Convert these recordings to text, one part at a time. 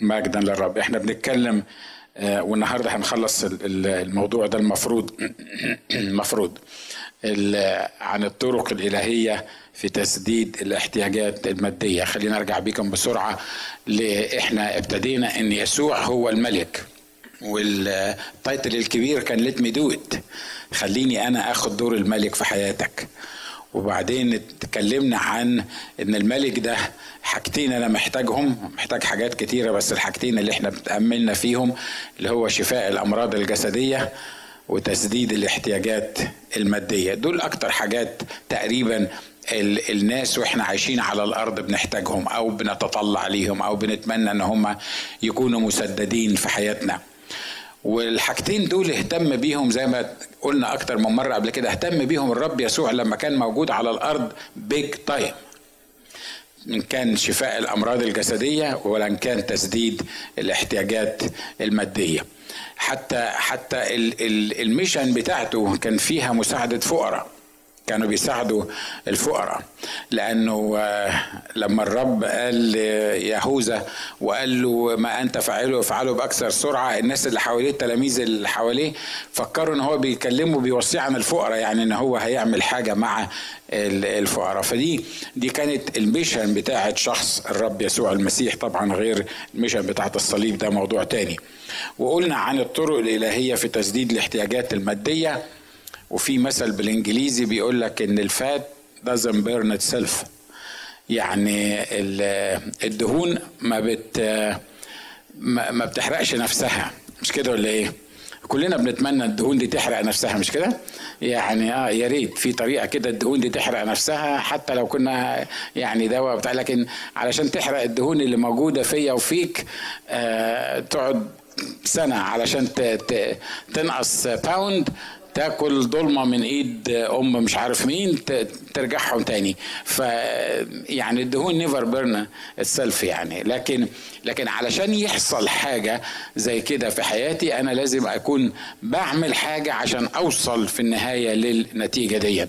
مجدا للرب. إحنا بنتكلم آه، والنهاردة هنخلص ال- ال- الموضوع ده المفروض المفروض ال- عن الطرق الإلهية في تسديد الاحتياجات المادية. خلينا ارجع بيكم بسرعة ل- إحنا ابتدينا إن يسوع هو الملك وال title الكبير كان let me do خليني أنا آخد دور الملك في حياتك. وبعدين اتكلمنا عن إن الملك ده حاجتين أنا محتاجهم محتاج حاجات كتيرة بس الحاجتين اللي إحنا بتأملنا فيهم اللي هو شفاء الأمراض الجسدية وتسديد الاحتياجات المادية. دول أكتر حاجات تقريبا ال- الناس وإحنا عايشين على الأرض بنحتاجهم أو بنتطلع ليهم أو بنتمنى إن هم يكونوا مسددين في حياتنا. والحاجتين دول اهتم بيهم زي ما قلنا أكتر من مرة قبل كده اهتم بيهم الرب يسوع لما كان موجود على الأرض بيج تايم إن كان شفاء الأمراض الجسدية ولا إن كان تسديد الاحتياجات المادية. حتى حتى ال- ال- الميشن بتاعته كان فيها مساعدة فقراء. كانوا بيساعدوا الفقراء. لأنه آه، لما الرب قال ليهوذا وقال له ما أنت فاعله افعله بأكثر سرعة الناس اللي حواليه التلاميذ اللي حواليه فكروا إن هو بيكلمه بيوصيه عن الفقراء يعني إن هو هيعمل حاجة مع ال- الفقراء. فدي دي كانت ال mission بتاعه شخص الرب يسوع المسيح طبعا غير ال mission بتاعه الصليب ده موضوع تاني. وقلنا عن الطرق الإلهية في تسديد الاحتياجات المادية. وفي مثل بالإنجليزي بيقول لك إن ال fat doesn't burn itself. يعني ال- الدهون ما بت ما بتحرقش نفسها. مش كده ولا إيه؟ كلنا بنتمنى الدهون دي تحرق نفسها مش كده؟ يعني آه يا ريت في طريقة كده الدهون دي تحرق نفسها حتى لو كنا يعني دواء بتاع لكن علشان تحرق الدهون اللي موجودة فيا وفيك آه تقعد سنة علشان تنقص pound تاكل ضلمة من إيد أم مش عارف مين ترجعهم تاني. ف يعني الدهون never burn itself يعني. لكن لكن علشان يحصل حاجة زي كده في حياتي أنا لازم أكون بعمل حاجة عشان أوصل في النهاية للنتيجة دي.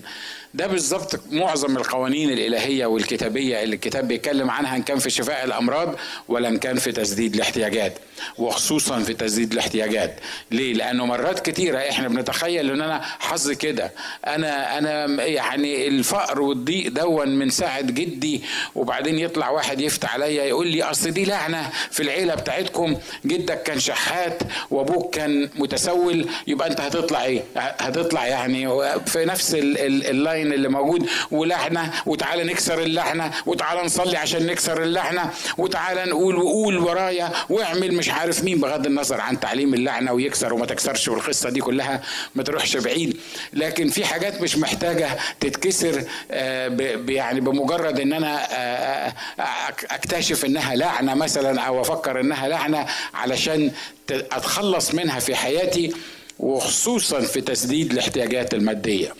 ده بالظبط معظم القوانين الإلهية والكتابية اللي الكتاب بيتكلم عنها إن كان في شفاء الأمراض ولا إن كان في تسديد الاحتياجات. وخصوصا في تسديد الاحتياجات. ليه؟ لأنه مرات كتيرة إحنا بنتخيل إن أنا حظي كده. أنا أنا يعني الفقر والضيق دون من ساعة جدي وبعدين يطلع واحد يفتح عليا يقول لي أصل دي لعنة في العيلة بتاعتكم. جدك كان شحات وأبوك كان متسول. يبقى أنت هتطلع إيه؟ هتطلع يعني في نفس ال- ال- اللاين اللي موجود. ولعنه وتعالى نكسر اللعنه وتعالى نصلي عشان نكسر اللعنه وتعالى نقول وقول ورايا واعمل مش عارف مين بغض النظر عن تعليم اللعنة ويكسر وما تكسرش والقصة دي كلها ما تروحش بعيد. لكن في حاجات مش محتاجة تتكسر آه، يعني بمجرد إن أنا آه، آه، أكتشف إنها لعنة مثلا أو أفكر إنها لعنة علشان أتخلص منها في حياتي وخصوصا في تسديد الاحتياجات المادية.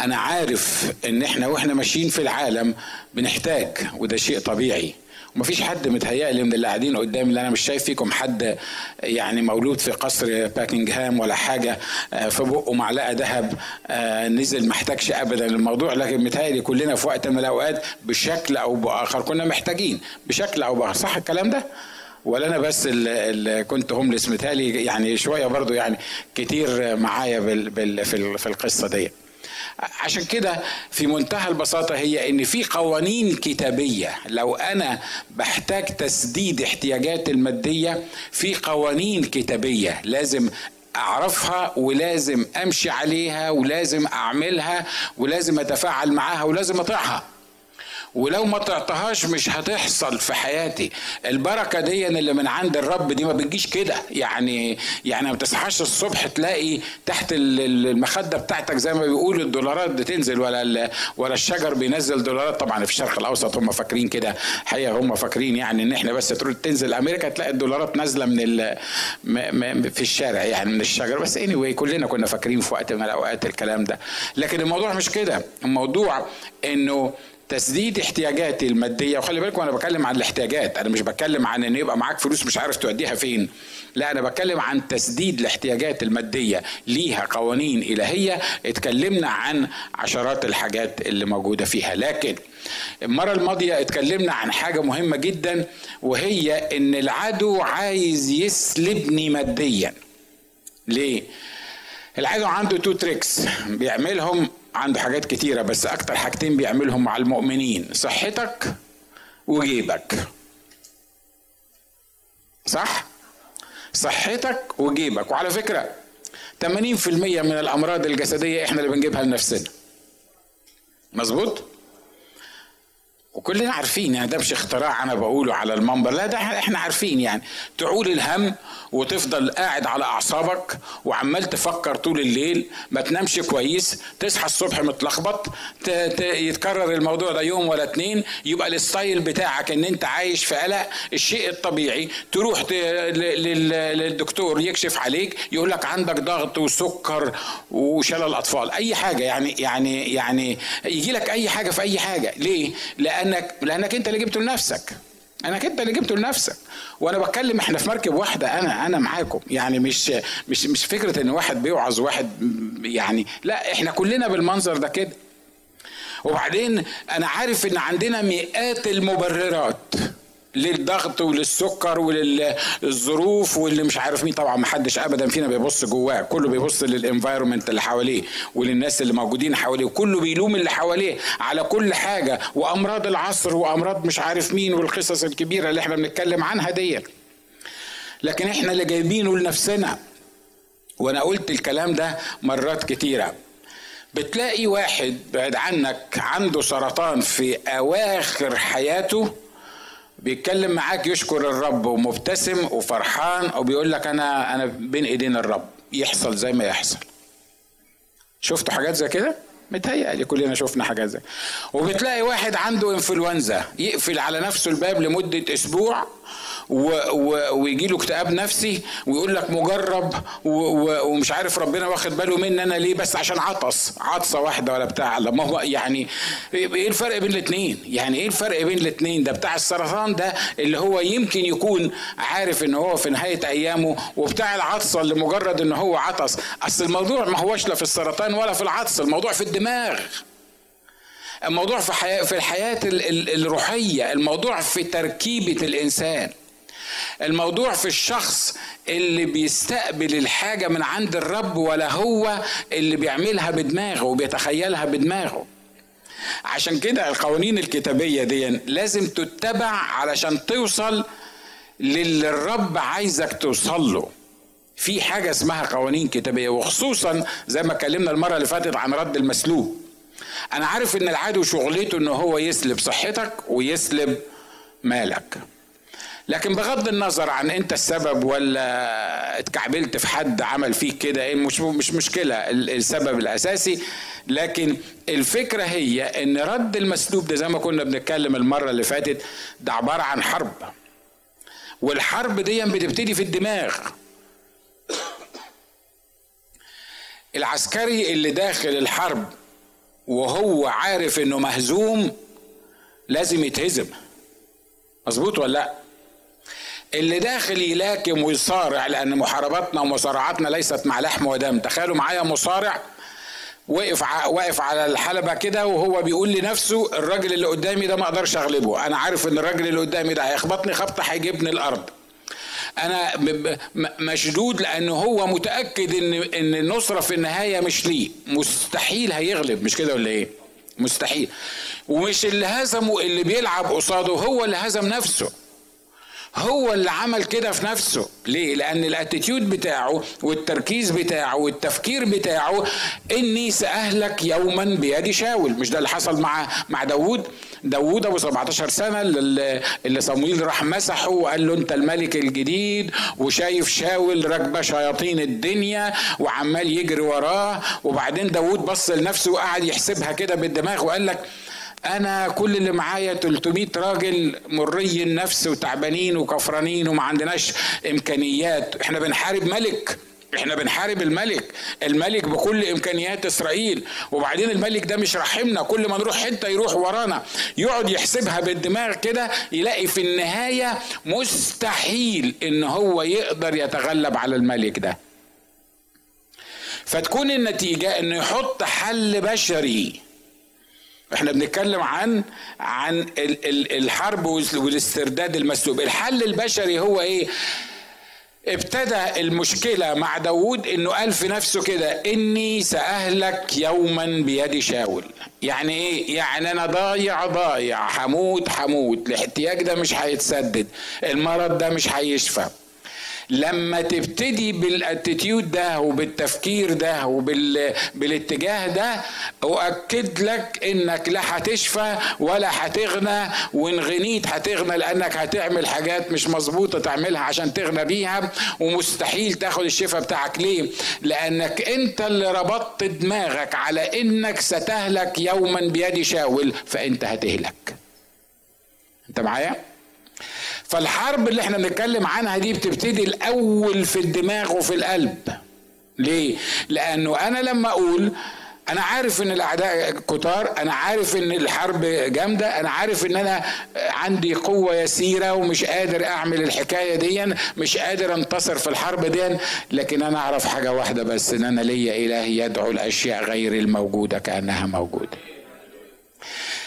أنا عارف إن إحنا وإحنا ماشيين في العالم بنحتاج وده شيء طبيعي ومفيش حد متهيألي من اللي قاعدين قدامي اللي أنا مش شايف فيكم حد يعني مولود في قصر باكنجهام ولا حاجة آه، في بقه معلقة ذهب آه، نزل محتاجش ابدا الموضوع لكن متهيألي كلنا في وقت من الأوقات بشكل أو بآخر كنا محتاجين بشكل أو بآخر. صح الكلام ده؟ ولا أنا بس اللي كنت هوملس متهيألي يعني شوية برضو يعني كتير معايا بال بال في ال- في القصة دي عشان كده في منتهى البساطة هي إن في قوانين كتابية. لو أنا بحتاج تسديد احتياجات المادية في قوانين كتابية لازم أعرفها ولازم أمشي عليها ولازم أعملها ولازم أتفاعل معاها ولازم أطيعها. ولو ما طعتهاش مش هتحصل في حياتي. البركة دي اللي من عند الرب دي ما بتجيش كده. يعني يعني ما تصحاش الصبح تلاقي تحت ال- ال- المخدة بتاعتك زي ما بيقولوا الدولارات بتنزل ولا ولا الشجر بينزل دولارات. طبعا في الشرق الأوسط هم فاكرين كده. حقيقة هم فاكرين يعني إن إحنا بس تروح تنزل أمريكا تلاقي الدولارات نازلة من ال في الشارع يعني من الشجر. بس anyway كلنا كنا فاكرين في وقت من الأوقات الكلام ده. لكن الموضوع مش كده. الموضوع إنه تسديد احتياجاتي المادية. وخلي بالكم أنا بتكلم عن الاحتياجات. أنا مش بتكلم عن إن يبقى معاك فلوس مش عارف توديها فين. لا أنا بتكلم عن تسديد الاحتياجات المادية ليها قوانين إلهية. اتكلمنا عن عشرات الحاجات اللي موجودة فيها. لكن المرة الماضية اتكلمنا عن حاجة مهمة جدا وهي إن العدو عايز يسلبني ماديا. ليه؟ العدو عنده two tricks بيعملهم عنده حاجات كتيرة بس أكتر حاجتين بيعملهم مع المؤمنين. صحتك وجيبك. صح؟ صحتك وجيبك. وعلى فكرة 80% من الأمراض الجسدية إحنا اللي بنجيبها لنفسنا. مظبوط؟ وكلنا عارفين يعني ده مش اختراع أنا بقوله على المنبر لا ده إحنا عارفين يعني. تعول الهم وتفضل قاعد على أعصابك وعمال تفكر طول الليل ما تنامش كويس تصحى الصبح متلخبط يتكرر الموضوع ده يوم ولا اتنين يبقى الستايل بتاعك إن أنت عايش في قلق الشيء الطبيعي. تروح للدكتور يكشف عليك يقول لك عندك ضغط وسكر وشلل اطفال أي حاجة يعني يعني يعني يجي لك أي حاجة في أي حاجة. ليه؟ لانك لأنك أنت اللي جبته لنفسك. انك أنت اللي جبته لنفسك. وأنا بتكلم إحنا في مركب واحدة أنا أنا معاكم. يعني مش مش مش فكرة إن واحد بيوعظ واحد يعني لا إحنا كلنا بالمنظر ده كده. وبعدين أنا عارف إن عندنا مئات المبررات. للضغط وللسكر وللظروف واللي مش عارف مين. طبعا ما حدش ابدا فينا بيبص جواه. كله بيبص للانفايرمنت اللي حواليه وللناس اللي موجودين حواليه. وكله بيلوم اللي حواليه على كل حاجة. وأمراض العصر وأمراض مش عارف مين والقصص الكبيرة اللي إحنا بنتكلم عنها دي لكن إحنا اللي جايبينه لنفسنا. وأنا قلت الكلام ده مرات كتيرة. بتلاقي واحد بعد عنك عنده سرطان في أواخر حياته بيتكلم معاك يشكر الرب ومبتسم وفرحان وبيقول لك أنا أنا بين إيدين الرب. يحصل زي ما يحصل. شفتوا حاجات زي كده؟ متهيألي كلنا شفنا حاجات زي وبتلاقي واحد عنده انفلونزا يقفل على نفسه الباب لمدة أسبوع ويجي له اكتئاب نفسي ويقول لك مجرب ومش عارف ربنا واخد باله مني أنا ليه بس عشان عطس. عطسة واحدة ولا بتاع. ما هو يعني إيه الفرق بين الاثنين يعني إيه الفرق بين الاثنين ده بتاع السرطان ده اللي هو يمكن يكون عارف ان هو في نهاية أيامه وبتاع العطسة اللي مجرد ان هو عطس. أصل الموضوع ما هوش لا في السرطان ولا في العطس. الموضوع في الدماغ. الموضوع في حياة في الحياة الروحية. الموضوع في تركيبة الإنسان. الموضوع في الشخص اللي بيستقبل الحاجة من عند الرب ولا هو اللي بيعملها بدماغه وبيتخيلها بدماغه. عشان كده القوانين الكتابية دي لازم تتبع علشان توصل للي الرب عايزك توصل له. في حاجة اسمها قوانين كتابية وخصوصا زي ما اتكلمنا المرة اللي فاتت عن رد المسلوب. أنا عارف إن العدو شغلته إن هو يسلب صحتك ويسلب مالك. لكن بغض النظر عن انت السبب ولا اتكعبلت في حد عمل فيك كده إيه مش مش مشكلة السبب الأساسي. لكن الفكرة هي إن رد المسلوب ده زي ما كنا بنتكلم المرة اللي فاتت ده عبارة عن حرب. والحرب دي بتبتدي في الدماغ. العسكري اللي داخل الحرب وهو عارف إنه مهزوم لازم يتهزم. مظبوط ولا لأ؟ اللي داخل يلاكم ويصارع لأن محارباتنا ومصارعاتنا ليست مع لحم ودم. تخيلوا معايا مصارع وقف واقف على الحلبة كده وهو بيقول لنفسه الراجل اللي قدامي ده ما أقدرش أغلبه. أنا عارف إن الراجل اللي قدامي ده هيخبطني خبطة هيجيبني الأرض. أنا مشدود لأنه هو متأكد إن إن النصرة في النهاية مش ليه. مستحيل هيغلب. مش كده ولا إيه؟ مستحيل. ومش اللي هزمه اللي بيلعب قصاده هو اللي هزم نفسه. هو اللي عمل كده في نفسه. ليه؟ لأن الأتيتيود بتاعه والتركيز بتاعه والتفكير بتاعه اني ساهلك يوما بيد شاول. مش ده اللي حصل مع مع داوود؟ داوود أبو 17 سنة اللي, صمويل راح مسحه وقال له أنت الملك الجديد وشايف شاول راكبة شياطين الدنيا وعمال يجري وراه. وبعدين داوود بص لنفسه وقعد يحسبها كده بالدماغ وقال لك أنا كل اللي معايا 300 راجل مري النفس وتعبانين وكفرانين وما عندناش إمكانيات. إحنا بنحارب ملك. إحنا بنحارب الملك. الملك بكل إمكانيات إسرائيل. وبعدين الملك ده مش رحمنا. كل ما نروح حتة يروح ورانا. يقعد يحسبها بالدماغ كده يلاقي في النهاية مستحيل إن هو يقدر يتغلب على الملك ده. فتكون النتيجة إنه يحط حل بشري. إحنا بنتكلم عن عن الحرب والاسترداد المسلوب. الحل البشري هو إيه؟ ابتدى المشكلة مع داود إنه قال في نفسه كده إني سأهلك يوما بيد شاول. يعني إيه؟ يعني أنا ضايع ضايع. حموت حموت. الاحتياج ده مش هيتسدد. المرض ده مش هيشفى. لما تبتدي بالاتيتيود ده وبالتفكير ده وبالاتجاه ده أؤكد لك إنك لا هتشفى ولا هتغنى وإن غنيت هتغنى لأنك هتعمل حاجات مش مظبوطة تعملها عشان تغنى بيها ومستحيل تاخد الشفاء بتاعك. ليه؟ لأنك أنت اللي ربطت دماغك على إنك ستهلك يوما بيد شاول فأنت هتهلك. أنت معايا؟ فالحرب اللي إحنا بنتكلم عنها دي بتبتدي الأول في الدماغ وفي القلب. ليه؟ لأنه أنا لما أقول أنا عارف إن الأعداء كتار أنا عارف إن الحرب جامدة أنا عارف إن أنا عندي قوة يسيرة ومش قادر أعمل الحكاية دي مش قادر أنتصر في الحرب دي لكن أنا أعرف حاجة واحدة بس إن أنا ليا اله يدعو الأشياء غير الموجودة كأنها موجودة.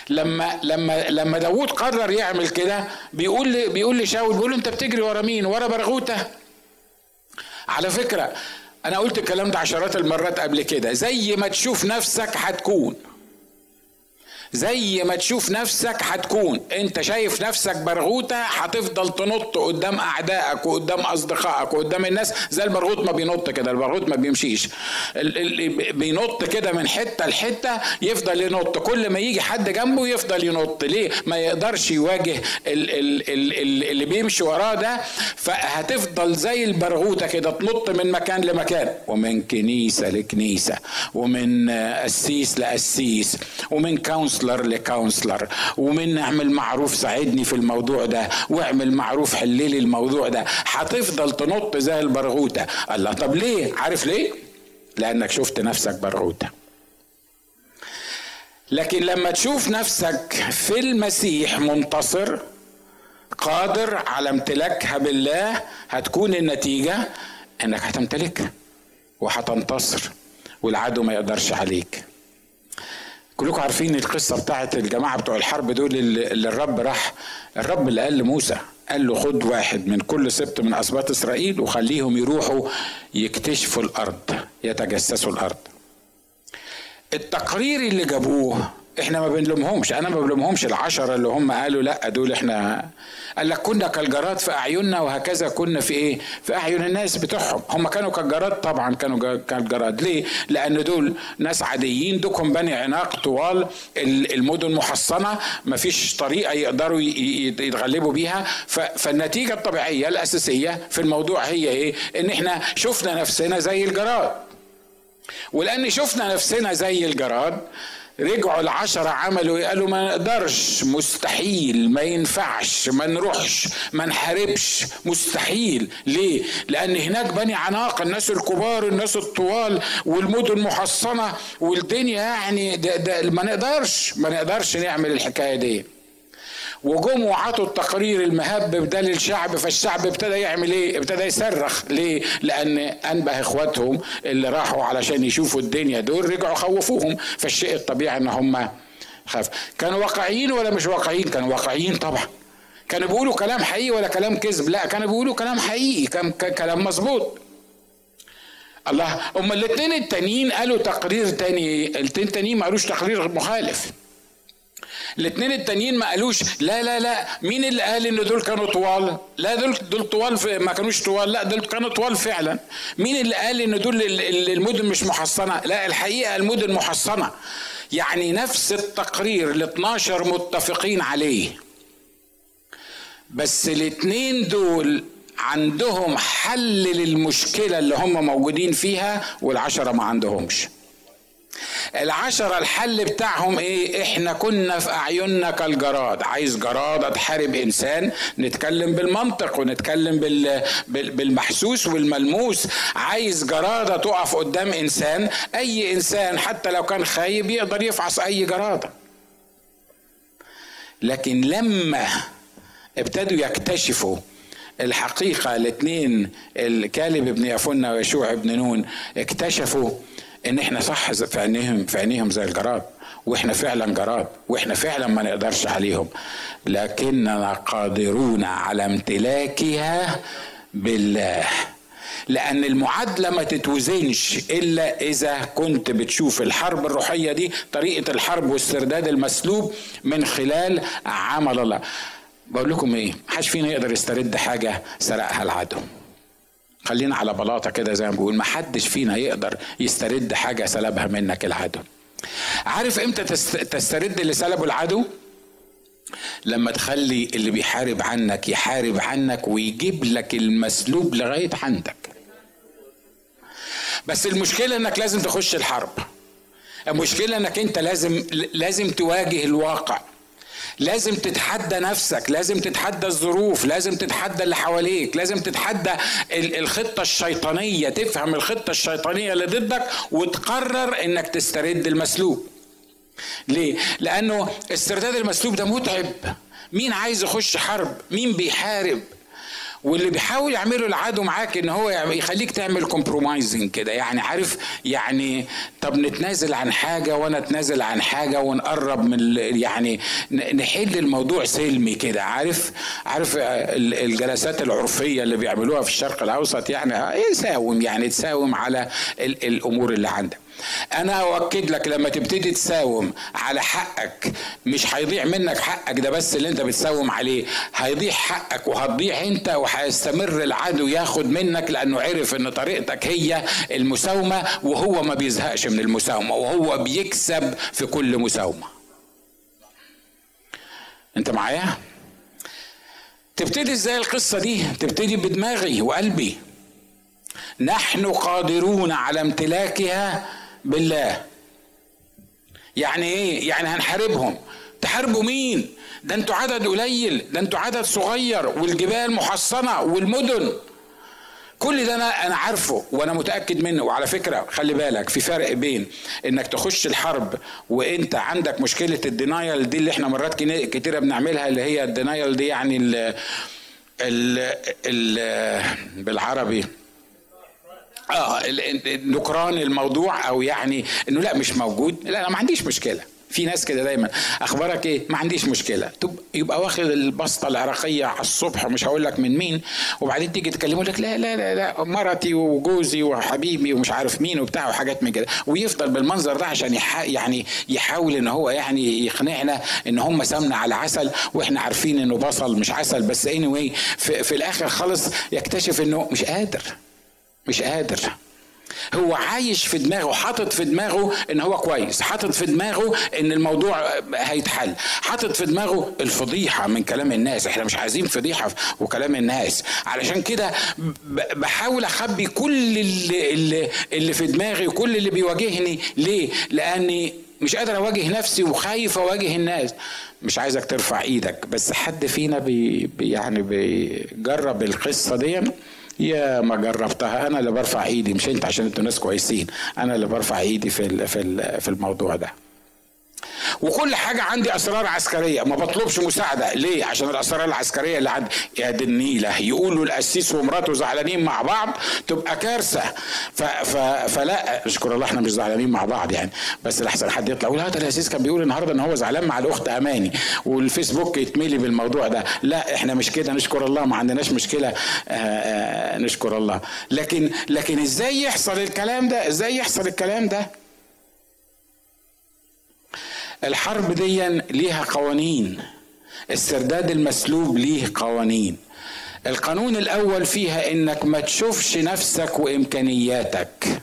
لما لما لما داوود قرر يعمل كده بيقول بيقول لشاول بيقول له انت بتجري ورا مين؟ ورا برغوتة. على فكرة أنا قلت الكلام ده عشرات المرات قبل كده. زي ما تشوف نفسك هتكون. زي ما تشوف نفسك هتكون انت شايف نفسك برغوتة هتفضل تنط قدام أعدائك وقدام أصدقائك وقدام الناس. زي البرغوت ما بينط كده البرغوت ما بيمشيش. اللي بينط كده من حتة لحتة يفضل ينط. كل ما يجي حد جنبه يفضل ينط. ليه؟ ما يقدرش يواجه اللي بيمشي وراه ده. فهتفضل زي البرغوتة كده تنط من مكان لمكان. ومن كنيسة لكنيسة ومن قسيس لقسيس ومن counsel counselor ل counselor ومن اعمل معروف ساعدني في الموضوع ده واعمل معروف حللي الموضوع ده. هتفضل تنط زي البرغوتة. الله طب ليه؟ عارف ليه؟ لأنك شفت نفسك برغوتة. لكن لما تشوف نفسك في المسيح منتصر قادر على امتلاكها بالله هتكون النتيجة إنك هتمتلكها وهتنتصر والعدو ما يقدرش عليك. كلكم عارفين القصة بتاعت الجماعة بتوع الحرب دول اللي الرب راح الرب اللي قال لموسى قال له خد واحد من كل سبط من أسباط إسرائيل وخليهم يروحوا يكتشفوا الأرض يتجسسوا الأرض. التقرير اللي جابوه إحنا ما بنلومهمش أنا ما بلومهمش العشرة اللي هم قالوا لا دول إحنا قال لك كنا كالجراد في أعيننا وهكذا كنا في إيه؟ في أعين الناس بتوعهم هم كانوا كالجراد طبعا كانوا كالجراد ليه؟ لأن دول ناس عاديين دوكم بني عناق طوال المدن محصنة ما فيش طريقة يقدروا يتغلبوا بيها. فالنتيجة الطبيعية الأساسية في الموضوع هي إيه؟ إن إحنا شفنا نفسنا زي الجراد ولأن شفنا نفسنا زي الجراد رجعوا العشرة عملوا قالوا ما نقدرش مستحيل ما ينفعش ما نروحش ما نحاربش مستحيل. ليه؟ لأن هناك بني عناق الناس الكبار الناس الطوال والمدن محصنة والدنيا يعني ده ده ما نقدرش ما نقدرش نعمل الحكاية دي. وجم وعطوا التقرير المهبب ده للشعب فالشعب ابتدى يعمل إيه؟ ابتدى يصرخ ليه؟ لأن أنبه إخواتهم اللي راحوا علشان يشوفوا الدنيا دول رجعوا خوفوهم فالشيء الطبيعي إن هم خاف كانوا واقعيين ولا مش واقعيين؟ كانوا واقعيين طبعا كانوا بيقولوا كلام حقيقي ولا كلام كذب؟ لا كانوا بيقولوا كلام حقيقي كان كلام مظبوط الله هم الاثنين التانيين قالوا تقرير تاني الاثنين التانيين ما قالوش تقرير مخالف الاثنين التانيين ما قالوش لا لا لا مين اللي قال إن دول كانوا طوال؟ لا دول دول طوال في ما كانوش طوال لا دول كانوا طوال فعلا. مين اللي قال إن دول المدن مش محصنة؟ لا الحقيقة المدن محصنة. يعني نفس التقرير ال 12 متفقين عليه. بس الاثنين دول عندهم حل للمشكلة اللي هم موجودين فيها والعشرة ما عندهمش. العشرة الحل بتاعهم إيه؟ إحنا كنا في أعيننا كالجراد. عايز جرادة تحارب إنسان؟ نتكلم بالمنطق ونتكلم بال... بالمحسوس والملموس. عايز جرادة تقف قدام إنسان؟ أي إنسان حتى لو كان خايب يقدر يفعص أي جرادة لكن لما ابتدوا يكتشفوا الحقيقة الاثنين الكالب ابن يفنة ويشوع ابن نون اكتشفوا إن إحنا صح في عينيهم في عينيهم زي الجراد وإحنا فعلا جراد وإحنا فعلا ما نقدرش عليهم. لكننا قادرون على امتلاكها بالله. لأن المعادلة ما تتوزنش إلا إذا كنت بتشوف الحرب الروحية دي طريقة الحرب واسترداد المسلوب من خلال عمل الله. بقول لكم إيه محدش فينا يقدر يسترد حاجة سرقها العدو. خلينا على بلاطة كده زي ما بقول محدش فينا يقدر يسترد حاجة سلبها منك العدو. عارف إمتى تسترد اللي سلبه العدو؟ لما تخلي اللي بيحارب عنك يحارب عنك ويجيب لك المسلوب لغاية عندك. بس المشكلة إنك لازم تخش الحرب. المشكلة إنك أنت لازم لازم تواجه الواقع. لازم تتحدى نفسك لازم تتحدى الظروف لازم تتحدى اللي حواليك لازم تتحدى الخطة الشيطانية تفهم الخطة الشيطانية اللي ضدك وتقرر إنك تسترد المسلوب. ليه؟ لأنه استرداد المسلوب ده متعب. مين عايز يخش حرب؟ مين بيحارب؟ واللي بيحاول يعمله العدو معاك إن هو يخليك تعمل كومبرومايزنج كده. يعني عارف يعني طب نتنازل عن حاجة وأنا أتنازل عن حاجة ونقرب من يعني نحل الموضوع سلمي كده. عارف؟ عارف الجلسات العرفية اللي بيعملوها في الشرق الأوسط يعني يساوم يعني تساوم على الأمور اللي عندك. أنا أؤكد لك لما تبتدي تساوم على حقك مش هيضيع منك حقك ده بس اللي أنت بتساوم عليه هيضيع حقك وهتضيع أنت وهيستمر العدو ياخد منك لأنه عرف إن طريقتك هي المساومة وهو ما بيزهقش من المساومة وهو بيكسب في كل مساومة. أنت معايا؟ تبتدي إزاي القصة دي؟ تبتدي بدماغي وقلبي. نحن قادرون على امتلاكها بالله. يعني إيه؟ يعني هنحاربهم. تحاربوا مين؟ ده أنتوا عدد قليل ده أنتوا عدد صغير والجبال محصنة والمدن. كل ده أنا أنا عارفه وأنا متأكد منه. وعلى فكرة خلي بالك في فرق بين إنك تخش الحرب وإنت عندك مشكلة الدينايل دي اللي إحنا مرات كتيرة بنعملها اللي هي الدينايل دي يعني ال ال ال بالعربي آه نكران الموضوع أو يعني إنه لا مش موجود. لا أنا ما عنديش مشكلة. في ناس كده دايما. أخبارك إيه؟ ما عنديش مشكلة. طب يبقى واخد البسطة العراقية على الصبح مش هقول لك من مين وبعدين تيجي تكلمه لك لا لا لا لا مرتي وجوزي وحبيبي ومش عارف مين وبتاع وحاجات من كده. ويفضل بالمنظر ده عشان يح يعني يحاول إن هو يعني يقنعنا إن هم سمنة على عسل وإحنا عارفين إنه بصل مش عسل. بس اني anyway في, في الآخر خالص يكتشف إنه مش قادر. مش قادر. هو عايش في دماغه حاطط في دماغه إن هو كويس حاطط في دماغه إن الموضوع هيتحل حاطط في دماغه الفضيحة من كلام الناس إحنا مش عايزين فضيحة وكلام الناس. علشان كده بحاول أخبي كل اللي, اللي, اللي في دماغي وكل اللي بيواجهني. ليه؟ لأني مش قادر أواجه نفسي وخايف أواجه الناس. مش عايزك ترفع إيدك بس حد فينا بي يعني بيجرب القصة دي؟ يا ما جربتها. أنا اللي برفع إيدي مش أنت عشان أنتوا ناس كويسين. أنا اللي برفع إيدي في في في الموضوع ده. وكل حاجة عندي أسرار عسكرية. ما بطلبش مساعدة. ليه؟ عشان الأسرار العسكرية اللي عندي يا دي النيلة. يقولوا القسيس ومراته زعلانين مع بعض تبقى كارثة. ف ف فلا نشكر الله إحنا مش زعلانين مع بعض يعني. بس لحسن حد يطلع. يقول هذا القسيس كان بيقول النهارده إن هو زعلان مع الأخت أماني. والفيسبوك يتملي بالموضوع ده. لا إحنا مش كده. نشكر الله ما عندناش مشكلة. آآ آآ نشكر الله. لكن لكن إزاي يحصل الكلام ده؟ إزاي يحصل الكلام ده؟ الحرب دي ليها قوانين. استرداد المسلوب ليه قوانين. القانون الأول فيها إنك ما تشوفش نفسك وإمكانياتك.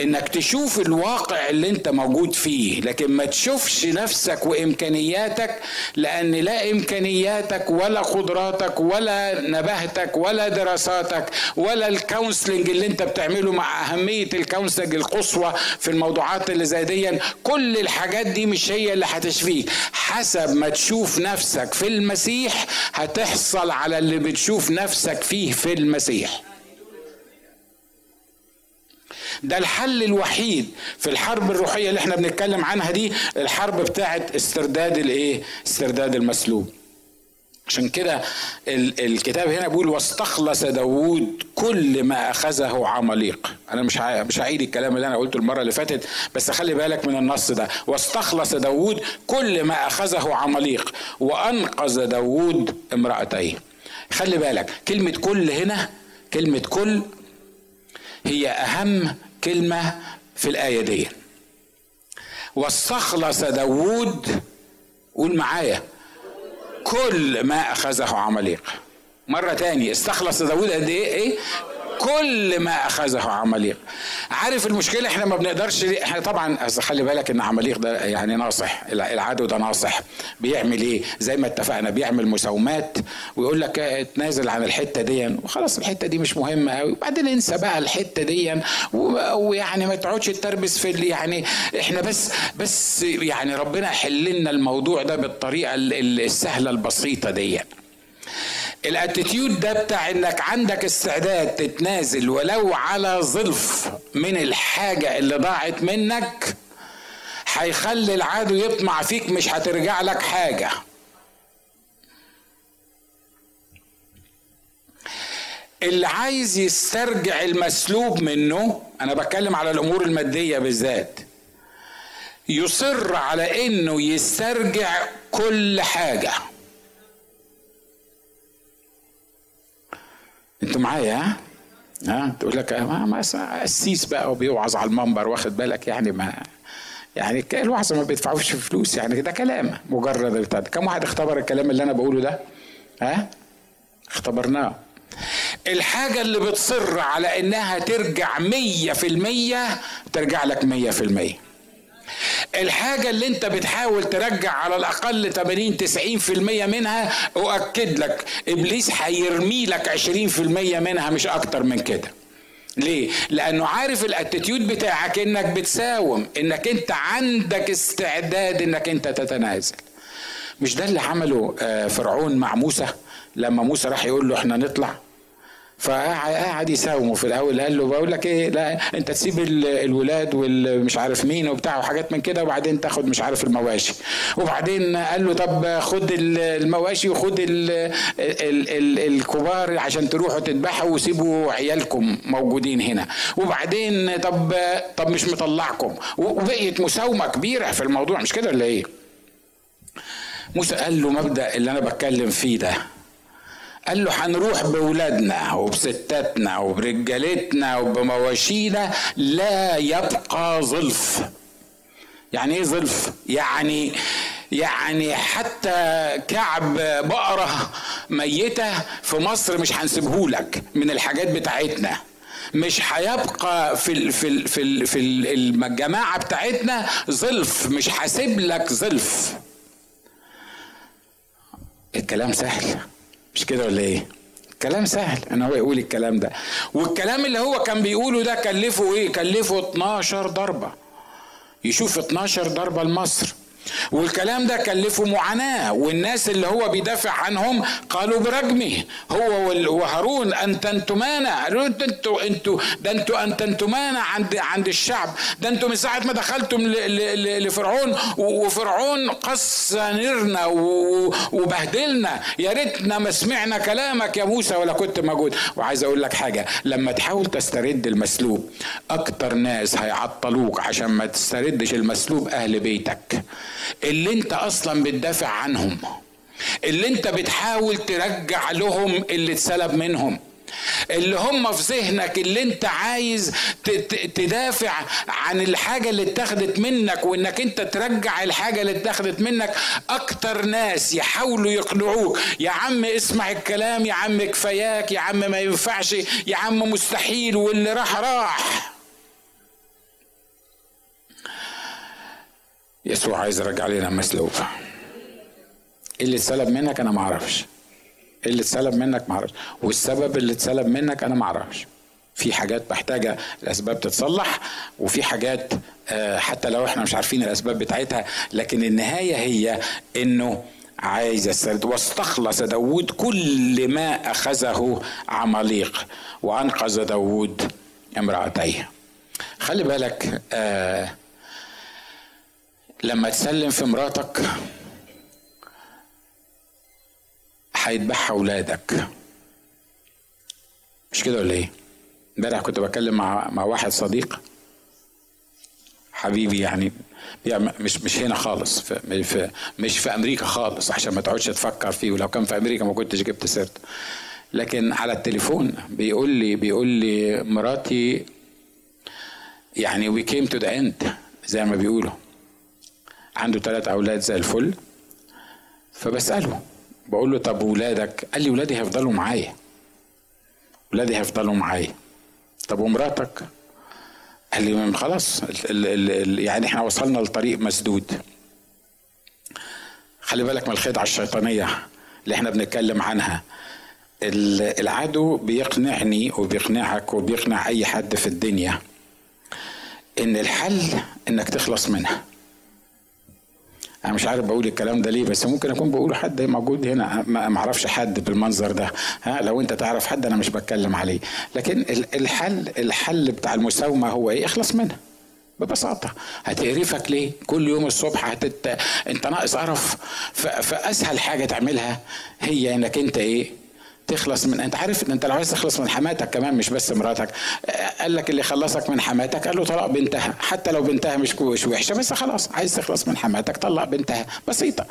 إنك تشوف الواقع اللي أنت موجود فيه لكن ما تشوفش نفسك وإمكانياتك لأن لا إمكانياتك ولا قدراتك ولا نباهتك ولا دراساتك ولا ال counseling اللي أنت بتعمله مع أهمية ال counseling القصوى في الموضوعات اللي زي دي كل الحاجات دي مش هي اللي هتشفيك. حسب ما تشوف نفسك في المسيح هتحصل على اللي بتشوف نفسك فيه في المسيح. ده الحل الوحيد في الحرب الروحية اللي إحنا بنتكلم عنها دي الحرب بتاعت استرداد الايه؟ استرداد المسلوب. عشان كده الكتاب هنا بيقول واستخلص داوود كل ما أخذه عماليق. أنا مش مش هعيد الكلام اللي أنا قلته المرة اللي فاتت بس خلي بالك من النص ده. واستخلص داوود كل ما أخذه عماليق وأنقذ داوود امرأتيه. خلي بالك كلمة كل هنا كلمة كل هي أهم كلمة في الآية دي. واستخلص داوود قول معايا. كل ما أخذه عمليق. مرة تاني استخلص داود قد إيه؟ إيه؟ كل ما أخذه عمليق عارف المشكلة؟ إحنا ما بنقدرش إحنا طبعا خلي بالك إن عمليق ده يعني ناصح. العدو ده ناصح. بيعمل إيه؟ زي ما اتفقنا بيعمل مساومات ويقول لك اتنازل عن الحتة دي. وخلاص الحتة دي مش مهمة قوي وبعدين انسى بقى الحتة دي. ويعني ما تقعدش تربس في يعني إحنا بس بس يعني ربنا يحل لنا الموضوع ده بالطريقة السهلة البسيطة دي. الاتيتيود ده بتاع انك عندك استعداد تتنازل ولو على ظلف من الحاجة اللي ضاعت منك هيخلي العدو يطمع فيك مش هترجع لك حاجة. اللي عايز يسترجع المسلوب منه أنا بتكلم على الأمور المادية بالذات يصر على إنه يسترجع كل حاجة. أنتوا معايا ها؟ ها؟ تقول لك ما قسيس بقى وبيوعظ على المنبر واخد بالك؟ يعني ما يعني الوعظ ما بيدفعوش فلوس يعني ده كلام مجرد بتاع كم واحد اختبر الكلام اللي أنا بقوله ده؟ ها؟ اختبرناه. الحاجة اللي بتصر على إنها ترجع مية في المية ترجع لك مية في المية. الحاجة اللي انت بتحاول ترجع على الأقل 80 90% منها أؤكد لك إبليس هيرمي لك 20% منها مش أكتر من كده ليه؟ لأنه عارف الأتيتيود بتاعك إنك بتساوم، إنك أنت عندك استعداد إنك أنت تتنازل. مش ده اللي عمله فرعون مع موسى لما موسى راح يقول له إحنا نطلع فقعد يساومه في الأول قال له بقول لك إيه لا أنت تسيب الولاد والمش عارف مين وبتاع وحاجات من كده وبعدين تاخد مش عارف المواشي. وبعدين قال له طب خد المواشي وخد ال ال ال الكبار عشان تروحوا تذبحوا وسيبوا عيالكم موجودين هنا. وبعدين طب طب مش مطلعكم. وبقيت مساومة كبيرة في الموضوع مش كده ولا إيه؟ موسى قال له مبدأ اللي أنا بتكلم فيه ده. قال له هنروح بولادنا وبستاتنا وبرجالتنا وبمواشينا لا يبقى ظلف. يعني إيه ظلف؟ يعني يعني حتى كعب بقرة ميتة في مصر مش هنسيبهولك من الحاجات بتاعتنا. مش هيبقى في ال في ال في ال في الجماعة بتاعتنا ظلف مش هسيب لك ظلف. الكلام سهل. مش كده ولا إيه؟ كلام سهل ان هو يقول الكلام ده. والكلام اللي هو كان بيقوله ده كلفه إيه؟ كلفه 12 ضربة. يشوف 12 ضربة لمصر. والكلام ده كلفه معاناة والناس اللي هو بيدافع عنهم قالوا برجمه. هو وهارون أنت أنتمانا قالوا أنتوا أنتوا ده أنتوا أنت أنتمانا عند عند الشعب. ده أنتوا من ساعة ما دخلتم لفرعون وفرعون قص نيرنا وبهدلنا. يا ريتنا ما سمعنا كلامك يا موسى ولا كنت موجود. وعايز أقول لك حاجة لما تحاول تسترد المسلوب أكتر ناس هيعطلوك عشان ما تستردش المسلوب أهل بيتك. اللي انت أصلا بتدافع عنهم. اللي انت بتحاول ترجع لهم اللي اتسلب منهم. اللي هم في ذهنك اللي انت عايز تدافع عن الحاجة اللي اتاخدت منك وانك انت ترجع الحاجة اللي اتاخدت منك. أكتر ناس يحاولوا يقنعوك. يا عم اسمع الكلام يا عم كفاياك يا عم ما ينفعش يا عم مستحيل واللي راح راح. يسوع عايز يرجع لنا مسلوب. إيه اللي اتسلب منك أنا ما أعرفش. إيه اللي اتسلب منك ما أعرفش. والسبب اللي اتسلب منك أنا ما أعرفش. في حاجات محتاجة الأسباب تتصلح وفي حاجات آه، حتى لو إحنا مش عارفين الأسباب بتاعتها لكن النهاية هي إنه عايز السرد. واستخلص داود كل ما أخذه عماليق وأنقذ داود امرأتيه. خلي بالك آه لما تسلم في مراتك هيذبحها أولادك. مش كده ولا إيه؟ امبارح كنت بتكلم مع مع واحد صديق. حبيبي يعني مش مش هنا خالص في, في مش في أمريكا خالص عشان ما تقعدش تفكر فيه ولو كان في أمريكا ما كنتش جبت سيرته. لكن على التليفون بيقول لي بيقول لي مراتي يعني we came to the end زي ما بيقولوا. عنده ثلاث أولاد زي الفل فبسأله بقول له طب ولادك؟ قال لي ولادي هيفضلوا معايا. ولادي هيفضلوا معايا. طب ومراتك؟ قال لي خلاص يعني إحنا وصلنا لطريق مسدود. خلي بالك من الخدعة الشيطانية اللي إحنا بنتكلم عنها. العدو بيقنعني وبيقنعك وبيقنع أي حد في الدنيا إن الحل إنك تخلص منها. أنا مش عارف بقول الكلام ده ليه بس ممكن أكون بقوله حد موجود هنا. ما أعرفش حد بالمنظر ده. ها لو أنت تعرف حد أنا مش بتكلم عليه. لكن الحل الحل بتاع المساومة هو إيه؟ اخلص منها. ببساطة. هتقرفك ليه؟ كل يوم الصبح هتت... أنت ناقص قرف. ف... فأسهل حاجة تعملها هي إنك أنت إيه؟ تخلص من أنت عارف إن أنت لو عايز تخلص من حماتك كمان مش بس مراتك. قال لك اللي خلصك من حماتك قال له طلق بنتها. حتى لو بنتها مش مش وحشة بس خلاص عايز تخلص من حماتك طلق بنتها. بسيطة.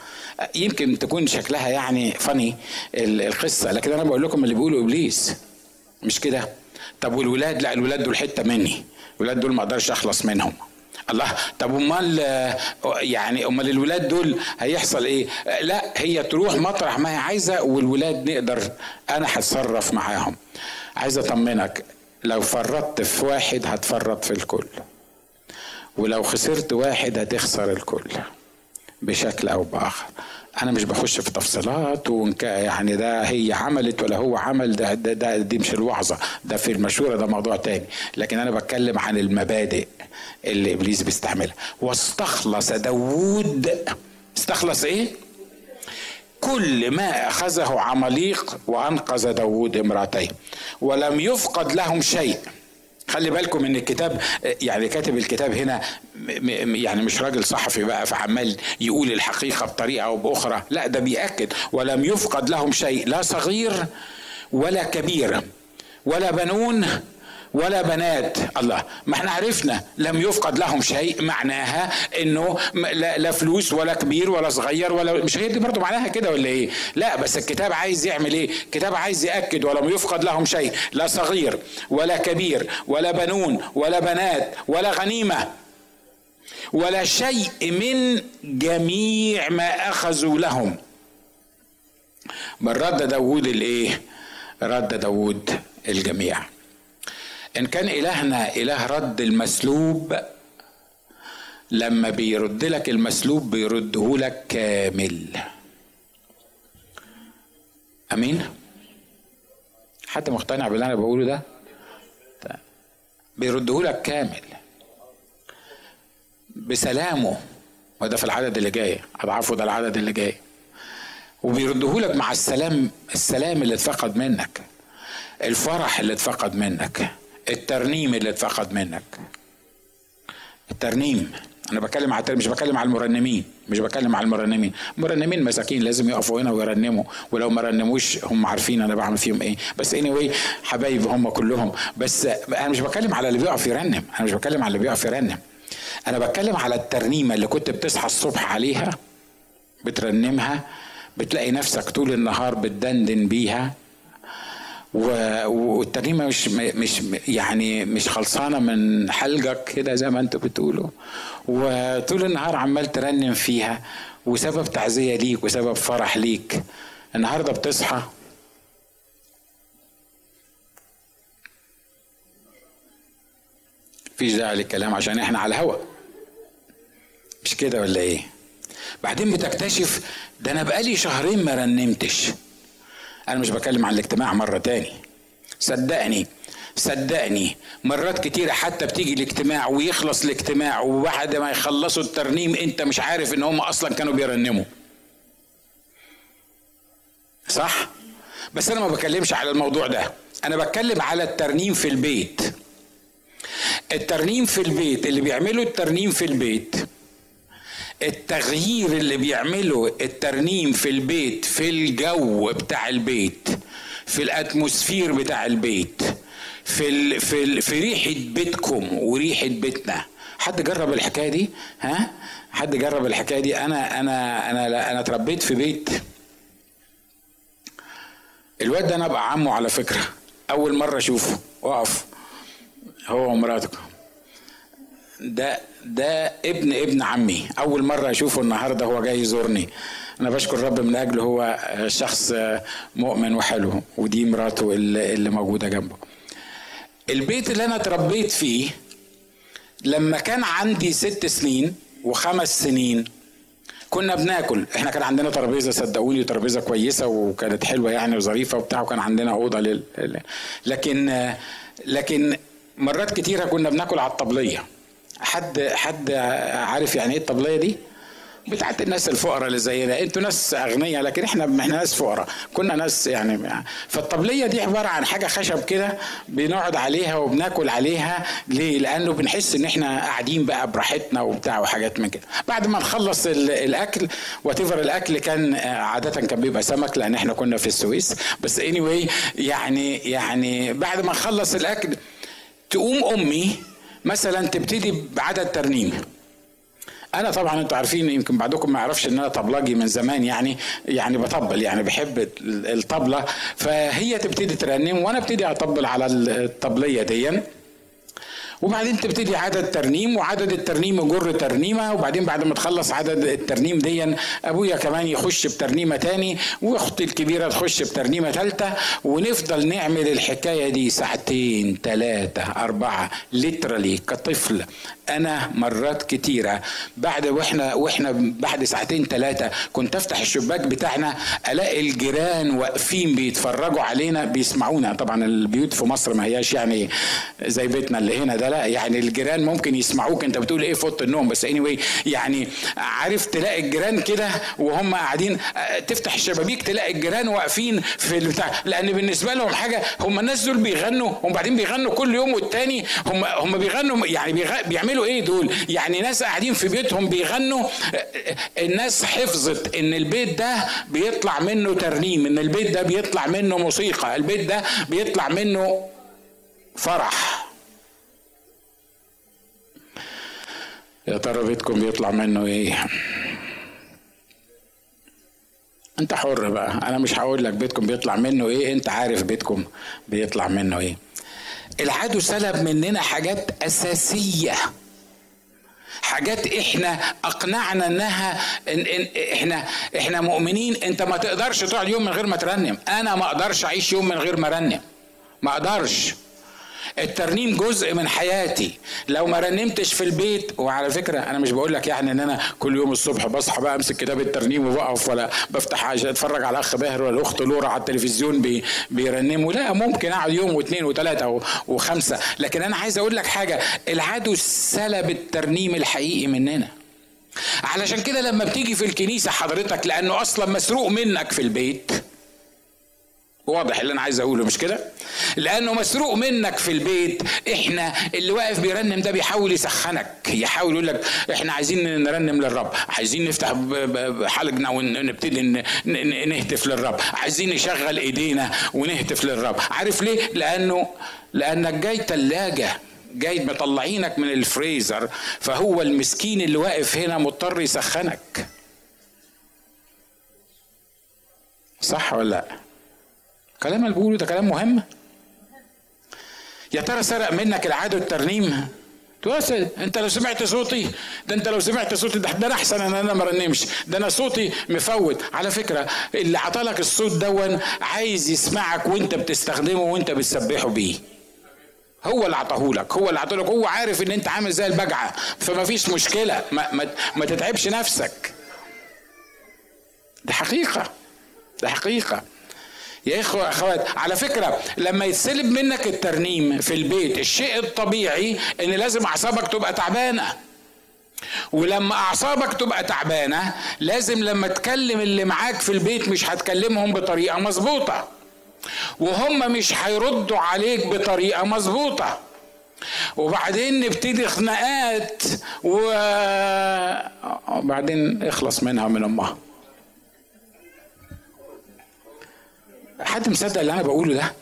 يمكن تكون شكلها يعني فني القصة لكن أنا بقول لكم اللي بيقولوا إبليس. مش كده؟ طب والولاد؟ لا الولاد دول حتة مني. الولاد دول ما أقدرش أخلص منهم. الله. طب أمال يعني أمال الولاد دول هيحصل إيه؟ لا هي تروح مطرح ما هي عايزة والولاد نقدر أنا هتصرف معاهم. عايز أطمنك لو فرطت في واحد هتفرط في الكل ولو خسرت واحد هتخسر الكل بشكل أو بآخر. أنا مش بخش في تفصيلات يعني ده هي عملت ولا هو عمل ده, ده, ده دي مش الوعظه ده في المشورة ده موضوع تاني. لكن أنا بتكلم عن المبادئ اللي إبليس بيستعملها. واستخلص داوود استخلص إيه؟ كل ما أخذه عماليق وأنقذ داود امرأتيه ولم يفقد لهم شيء. خلي بالكم إن الكتاب يعني كاتب الكتاب هنا يعني مش راجل صحفي بقى فعمال يقول الحقيقة بطريقة أو بأخرى لا ده بيأكد. ولم يفقد لهم شيء لا صغير ولا كبير ولا بنون ولا بنات. الله. ما إحنا عرفنا لم يفقد لهم شيء معناها إنه لا فلوس ولا كبير ولا صغير ولا مش هي دي برضه معناها كده ولا إيه؟ لا بس الكتاب عايز يعمل إيه؟ الكتاب عايز يأكد ولم يفقد لهم شيء. لا صغير ولا كبير ولا بنون ولا بنات ولا غنيمة ولا شيء من جميع ما أخذوا لهم. بل رد داود الإيه؟ رد داود الجميع. إن كان إلهنا إله رد المسلوب لما بيرد لك المسلوب بيرده لك كامل. أمين؟ حد مقتنع باللي أنا بقوله ده؟ بيرده لك كامل. بسلامه. وده في العدد اللي جاي. اضعافه ده العدد اللي جاي. وبيرده لك مع السلام السلام اللي اتفقد منك. الفرح اللي اتفقد منك. الترنيم اللي اتفقد منك. الترنيم. أنا بتكلم على مش بتكلم على المرنمين مش بتكلم على المرنمين. المرنمين مساكين لازم يقفوا هنا ويرنموا. ولو ما رنموش هم عارفين أنا بعمل فيهم إيه. بس اني anyway حبايب هم كلهم. بس أنا مش بتكلم على اللي بيقف يرنم. أنا مش بتكلم على اللي بيقف يرنم. أنا بتكلم على الترنيمة اللي كنت بتصحى الصبح عليها بترنمها بتلاقي نفسك طول النهار بتدندن بيها. والترنيمه مش مش يعني مش خلصانة من حلقك كده زي ما أنتوا بتقولوا. وطول النهار عمال ترنم فيها وسبب تعزيه ليك وسبب فرح ليك. النهارده بتصحى. مفيش داعي للكلام عشان إحنا على الهوا. مش كده ولا إيه؟ بعدين بتكتشف ده أنا بقالي شهرين ما رنمتش. أنا مش بكلم عن الاجتماع مرة تاني. صدقني صدقني مرات كتيرة حتى بتيجي الاجتماع ويخلص الاجتماع وبعد ما يخلصوا الترنيم انت مش عارف ان هم أصلا كانوا بيرنموا. صح؟ بس أنا ما بكلمش على الموضوع ده. أنا بتكلم على الترنيم في البيت. الترنيم في البيت اللي بيعملوا الترنيم في البيت التغيير اللي بيعمله الترنيم في البيت في الجو بتاع البيت في ال atmosphere بتاع البيت في ال في ال في ريحة بيتكم وريحة بيتنا. حد جرب الحكاية دي؟ ها؟ حد جرب الحكاية دي؟ أنا أنا أنا أنا اتربيت في بيت. الواد ده أنا أبقى عمه على فكرة. أول مرة أشوفه. واقف هو ومراته. ده ده ابن ابن عمي. أول مرة أشوفه النهارده هو جاي يزورني. أنا بشكر الرب من اجله هو شخص مؤمن وحلو ودي مراته اللي, موجودة جنبه. البيت اللي أنا اتربيت فيه لما كان عندي ست سنين وخمس سنين كنا بناكل. إحنا كان عندنا ترابيزة صدقوني ترابيزة كويسة وكانت حلوة يعني وظريفة وبتاع وكان عندنا أوضة لل... لكن لكن مرات كتيرة كنا بناكل على الطبلية. حد حد عارف يعني إيه الطبلية دي؟ بتاعت الناس الفقراء اللي زينا أنتوا ناس أغنياء لكن إحنا إحنا ناس فقراء. كنا ناس يعني فالطبلية دي عبارة عن حاجة خشب كده بنقعد عليها وبناكل عليها. ليه؟ لأنه بنحس إن إحنا قاعدين بقى براحتنا وبتاع وحاجات من كده. بعد ما نخلص الأكل whatever الأكل كان عادة كان بيبقى سمك لأن إحنا كنا في السويس. بس anyway يعني يعني بعد ما نخلص الأكل تقوم أمي مثلا تبتدي بعدد ترنيم. أنا طبعا أنتوا عارفين يمكن بعضكم ما يعرفش إن أنا طبلاجي من زمان يعني يعني بطبل يعني بحب الطبلة. فهي تبتدي ترنم وأنا أبتدي أطبل على الطبلية دي وبعدين تبتدي عدد ترنيم وعدد الترنيم يجر ترنيمة وبعدين بعد ما تخلص عدد الترنيم دي أبويا كمان يخش بترنيمة تاني وأختي الكبيرة تخش بترنيمة ثالثه ونفضل نعمل الحكاية دي ساعتين ثلاثة أربعة ليترالي كطفل. أنا مرات كتيرة. بعد وإحنا وإحنا بعد ساعتين ثلاثة كنت أفتح الشباك بتاعنا ألاقي الجيران واقفين بيتفرجوا علينا بيسمعونا. طبعا البيوت في مصر ما هياش يعني زي بيتنا اللي هنا ده لا. يعني الجيران ممكن يسمعوك. أنت بتقول إيه أوضة النوم؟ بس اني anyway يعني عارف تلاقي الجيران كده وهم قاعدين تفتح الشبابيك تلاقي الجيران واقفين في البتاع. لأن بالنسبة لهم حاجة هم الناس دول بيغنوا وبعدين بيغنوا كل يوم والتاني هم هم بيغنوا يعني بيعملوا إيه دول؟ يعني ناس قاعدين في بيتهم بيغنوا الناس حفظت إن البيت ده بيطلع منه ترنيم إن البيت ده بيطلع منه موسيقى البيت ده بيطلع منه فرح. يا ترى بيتكم بيطلع منه إيه؟ انت حر بقى. أنا مش هقول لك بيتكم بيطلع منه إيه انت عارف بيتكم بيطلع منه إيه. العدو سلب مننا حاجات أساسية. حاجات إحنا أقنعنا إنها إن إن إحنا إحنا مؤمنين. أنت ما تقدرش تقعد يوم من غير ما ترنم. أنا ما أقدرش أعيش يوم من غير ما أرنم. ما أقدرش. الترنيم جزء من حياتي. لو ما رنمتش في البيت وعلى فكرة أنا مش بقول لك يعني إن أنا كل يوم الصبح بصحى بقى أمسك كتاب الترنيم وبقف ولا بفتح أتفرج على أخ باهر ولا الاخت لورا على التلفزيون بي بيرنموا. لا ممكن أقعد يوم واثنين وثلاثة وخمسة. لكن أنا عايز أقول لك حاجة العدو سلب الترنيم الحقيقي مننا. علشان كده لما بتيجي في الكنيسة حضرتك لأنه أصلا مسروق منك في البيت. واضح اللي أنا عايز أقوله مش كده؟ لأنه مسروق منك في البيت إحنا اللي واقف بيرنم ده بيحاول يسخنك يحاول يقول لك إحنا عايزين نرنم للرب عايزين نفتح حلقنا ونبتدي نهتف للرب عايزين نشغل إيدينا ونهتف للرب. عارف ليه؟ لأنه لأنك جاي تلاجة جاي مطلعينك من الفريزر فهو المسكين اللي واقف هنا مضطر يسخنك. صح ولا لأ؟ كلام اللي بقوله ده كلام مهم. يا ترى سرق منك العاده الترنيم توصل انت لو سمعت صوتي ده انت لو سمعت صوتي ده, ده أنا احسن ان أنا ما رنمش. ده أنا صوتي مفوت. على فكرة اللي عطالك الصوت دون عايز يسمعك وانت بتستخدمه وانت بتسبحه بيه. هو اللي عطاهولك هو اللي عطاهولك هو عارف ان انت عامل زي البجعة. فما فيش مشكلة. ما, ما, ما تتعبش نفسك. ده حقيقة. ده حقيقة. يا إخوة أخوات على فكرة لما يتسلب منك الترنيم في البيت الشيء الطبيعي إن لازم أعصابك تبقى تعبانة. ولما أعصابك تبقى تعبانة لازم لما تكلم اللي معاك في البيت مش هتكلمهم بطريقة مظبوطة. وهم مش هيردوا عليك بطريقة مظبوطة. وبعدين نبتدي خناقات وبعدين اخلص منها من أمها. حد مصدق اللي أنا بقوله ده؟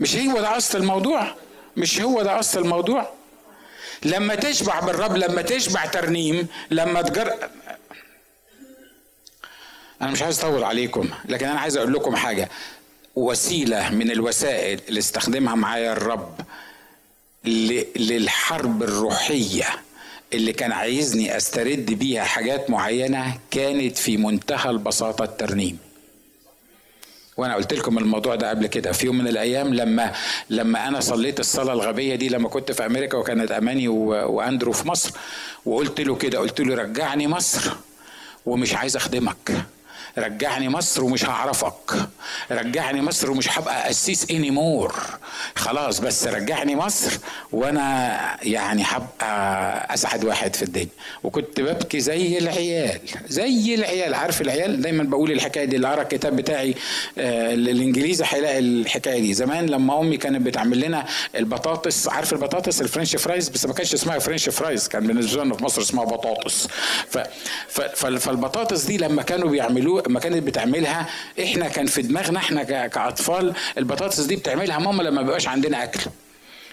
مش هو ده أصل الموضوع؟ مش هو ده أصل الموضوع؟ لما تشبع بالرب لما تشبع ترنيم لما تجر أنا مش عايز أطول عليكم لكن أنا عايز أقول لكم حاجة. وسيلة من الوسائل اللي استخدمها معايا الرب للحرب الروحية اللي كان عايزني أسترد بيها حاجات معينة كانت في منتهى البساطة الترنيم. وأنا قلت لكم الموضوع ده قبل كده. في يوم من الأيام لما لما أنا صليت الصلاة الغبية دي لما كنت في أمريكا وكانت أماني وأندرو في مصر وقلت له كده قلت له رجعني مصر ومش عايز أخدمك. رجعني مصر ومش هعرفك. رجعني مصر ومش هبقى قسيس anymore خلاص بس رجعني مصر وأنا يعني هبقى أسعد واحد في الدنيا. وكنت ببكي زي العيال زي العيال. عارف العيال؟ دايما بقول الحكاية دي اللي قرا الكتاب بتاعي آه الإنجليزي هيلاقي الحكاية دي. زمان لما أمي كانت بتعمل لنا البطاطس عارف البطاطس؟ ال French fries؟ بس ما كانش اسمها French fries كان بالنسبة لنا في مصر اسمها بطاطس. ف ف فالبطاطس دي لما كانوا بيعملوه لما كانت بتعملها إحنا كان في دماغنا إحنا كأطفال البطاطس دي بتعملها ماما لما بيبقاش عندنا أكل.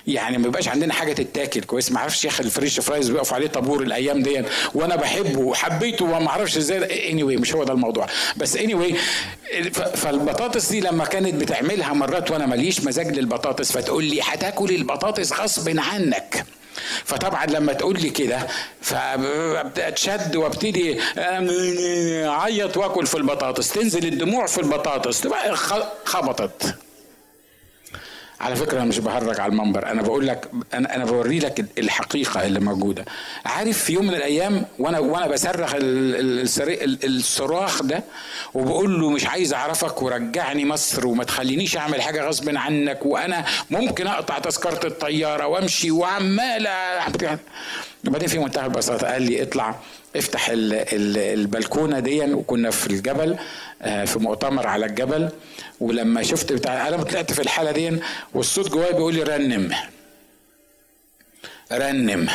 يعني ما بيبقاش عندنا حاجة تتاكل كويس. ما أعرفش يا أخي ال French fries بيقف عليه طابور الأيام دي وأنا بحبه وحبيته وما أعرفش إزاي. anyway مش هو ده الموضوع. بس anyway فالبطاطس دي لما كانت بتعملها مرات وأنا ماليش مزاج للبطاطس فتقول لي هتاكل البطاطس غصب عنك. فطبعا لما تقول لي كده فاتشد وابتدي أعيط وأكل في البطاطس تنزل الدموع في البطاطس خبطت. على فكرة أنا مش بهرج على المنبر. أنا بقول لك أنا أنا بوري لك الحقيقة اللي موجودة. عارف في يوم من الأيام وأنا وأنا بصرخ الصراخ ده وبقول له مش عايز أعرفك ورجعني مصر وما تخلينيش أعمل حاجة غصب عنك وأنا ممكن أقطع تذكرة الطيارة وأمشي وعمال وبعدين في منتهى البساطة قال لي اطلع افتح البلكونة دي وكنا في الجبل في مؤتمر على الجبل. ولما شفت بتاع أنا طلعت في الحالة دي والصوت جوايا بيقول لي رنم. رنم.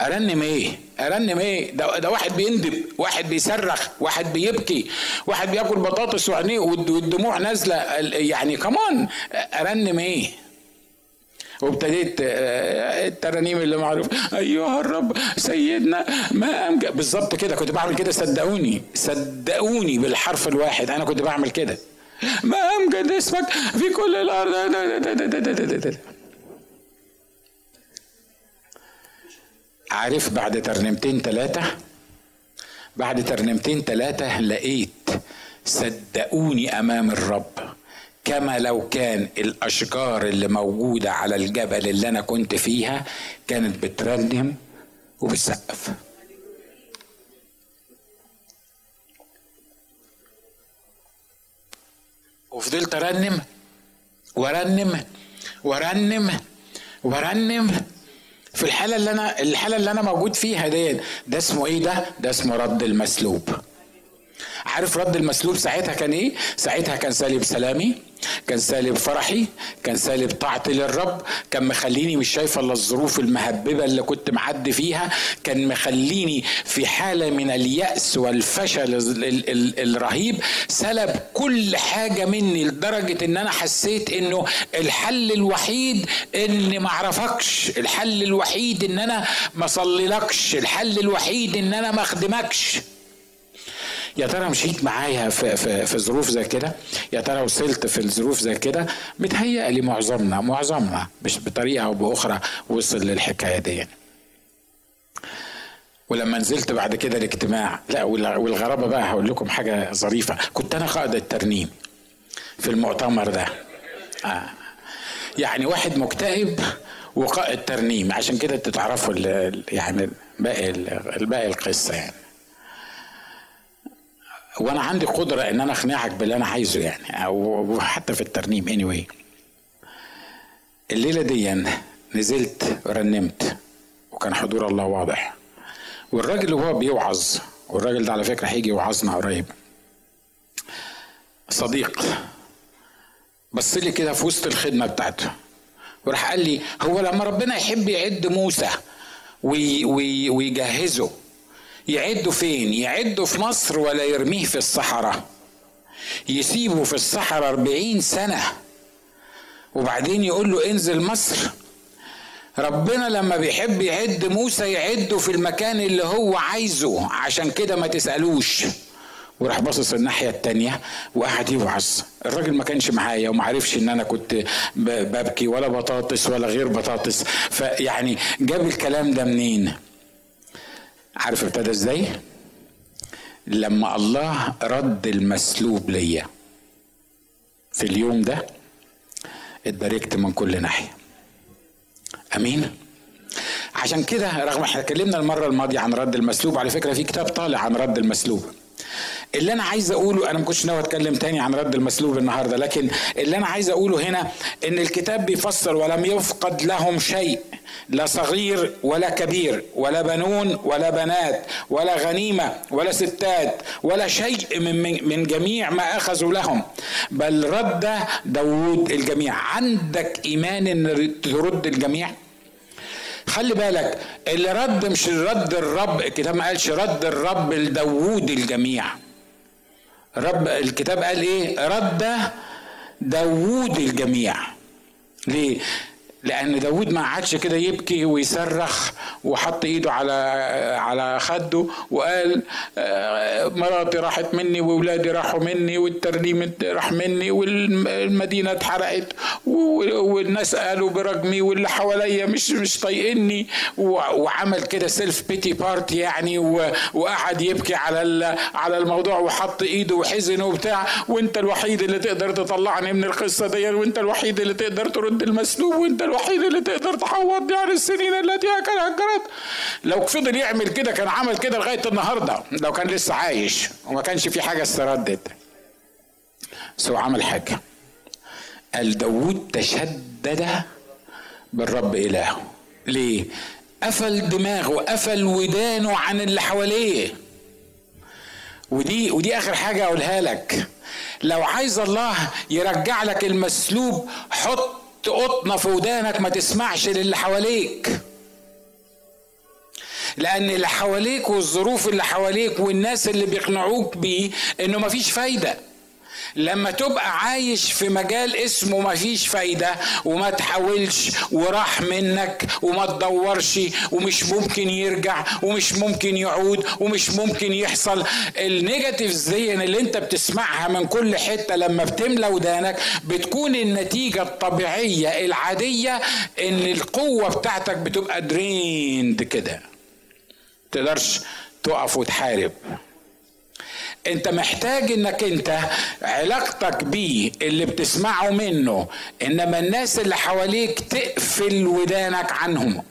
أرنم إيه؟ أرنم إيه؟ ده, ده واحد بيندب واحد بيصرخ واحد بيبكي واحد بياكل بطاطس وعينيه والدموع نازلة. يعني كمان أرنم إيه؟ وابتديت الترانيم اللي معروف أيها الرب سيدنا ما أمجد بالظبط كده كنت بعمل كده صدقوني صدقوني بالحرف الواحد. أنا كنت بعمل كده. ما امجد اسمك في كل الأرض عارف بعد ترنيمتين ثلاثة بعد ترنيمتين ثلاثة لقيت صدقوني أمام الرب كما لو كان الأشجار اللي موجودة على الجبل اللي أنا كنت فيها كانت بترنم وبتسقف وفضلت أرنم وأرنم وأرنم وأرنم في الحالة اللي أنا الحالة اللي أنا موجود فيها دي ده اسمه إيه ده؟ ده اسمه رد المسلوب. عارف رد المسلوب ساعتها كان إيه؟ ساعتها كان سالب سلامي كان سالب فرحي كان سالب طاعتي للرب كان مخليني مش شايفه إلا الظروف المهببة اللي كنت معدي فيها كان مخليني في حالة من اليأس والفشل الرهيب سلب كل حاجة مني لدرجة إن أنا حسيت إنه الحل الوحيد إني ما أعرفكش الحل الوحيد إن أنا ما أصليلكش الحل الوحيد إن أنا ما أخدمكش. يا ترى مشيت معايا في, في, في ظروف زي كده؟ يا ترى وصلت في الظروف زي كده؟ متهيألي معظمنا معظمنا مش بطريقة أو بأخرى وصل للحكاية دي. ولما نزلت بعد كده الاجتماع لا والغرابة بقى هقول لكم حاجة ظريفة. كنت أنا قائد الترنيم في المؤتمر ده. آه. يعني واحد مكتئب وقائد ترنيم عشان كده تتعرفوا يعني باقي الباقي القصة يعني. وأنا عندي قدرة ان أنا اقنعك باللي أنا عايزه يعني أو حتى في الترنيم اني anyway. الليلة دي نزلت ورنمت وكان حضور الله واضح. والراجل اللي هو بيوعظ والراجل ده على فكرة هيجي يوعظنا قريب. صديق بص لي كده في وسط الخدمة بتاعته. وراح قال لي هو لما ربنا يحب يعد موسى وي وي ويجهزه يعده فين؟ يعده في مصر ولا يرميه في الصحراء. يسيبه في الصحراء أربعين سنة. وبعدين يقول له انزل مصر. ربنا لما بيحب يعد موسى يعده في المكان اللي هو عايزه. عشان كده ما تسألوش. وراح باصص الناحية التانية وقعد يوعظ الراجل ما كانش معايا وما عرفش إن أنا كنت ببكي ولا بطاطس ولا غير بطاطس. فيعني جاب الكلام ده منين؟ عارف ابتدى إزاي؟ لما الله رد المسلوب ليا في اليوم ده اتباركت من كل ناحية. أمين؟ عشان كده رغم إحنا اتكلمنا المرة الماضية عن رد المسلوب على فكرة في كتاب طالع عن رد المسلوب. اللي أنا عايز أقوله أنا ما كنتش ناوي أتكلم تاني عن رد المسلوب النهارده لكن اللي أنا عايز أقوله هنا إن الكتاب بيفسر ولم يفقد لهم شيء. لا صغير ولا كبير ولا بنون ولا بنات ولا غنيمة ولا ستات ولا شيء من من جميع ما أخذوا لهم. بل رد داوود الجميع. عندك إيمان إن ترد الجميع؟ خلي بالك اللي رد مش رد الرب. الكتاب ما قالش رد الرب لداوود الجميع. رب الكتاب قال إيه؟ رد داوود الجميع. ليه؟ لأن داود ما قعدش كده يبكي ويصرخ وحط إيده على على خده وقال مراتي راحت مني وأولادي راحوا مني والترنيم راح مني والمدينة اتحرقت والناس قالوا برجمي واللي حواليا مش مش طايقني وعمل كده self pity party يعني وقعد يبكي على على الموضوع وحط إيده وحزن وبتاع. وأنت الوحيد اللي تقدر تطلعني من القصة دي وأنت الوحيد اللي تقدر ترد المسلوب وأنت الوحيد اللي تقدر تعوضني عن السنين التي الجراد لو فضل يعمل كده كان عمل كده لغاية النهارده لو كان لسه عايش وما كانش في حاجة استردت. بس هو عمل حاجة. قال داوود تشدد بالرب إلهه. ليه؟ قفل دماغه قفل ودانه عن اللي حواليه. ودي ودي آخر حاجة أقولها لك. لو عايز الله يرجع لك المسلوب حط قطنة في ودانك ما تسمعش للي حواليك. لأن اللي حواليك والظروف اللي حواليك والناس اللي بيقنعوك بيه إنه مفيش فايدة. لما تبقى عايش في مجال اسمه مفيش فايدة وما تحاولش وراح منك وما تدورش ومش ممكن يرجع ومش ممكن يعود ومش ممكن يحصل. ال negatives دي اللي انت بتسمعها من كل حتة لما بتملى ودانك بتكون النتيجة الطبيعية العادية ان القوة بتاعتك بتبقى drained كده. تقدرش تقف وتحارب. انت محتاج انك انت علاقتك بيه اللي بتسمعه منه انما الناس اللي حواليك تقفل ودانك عنهم.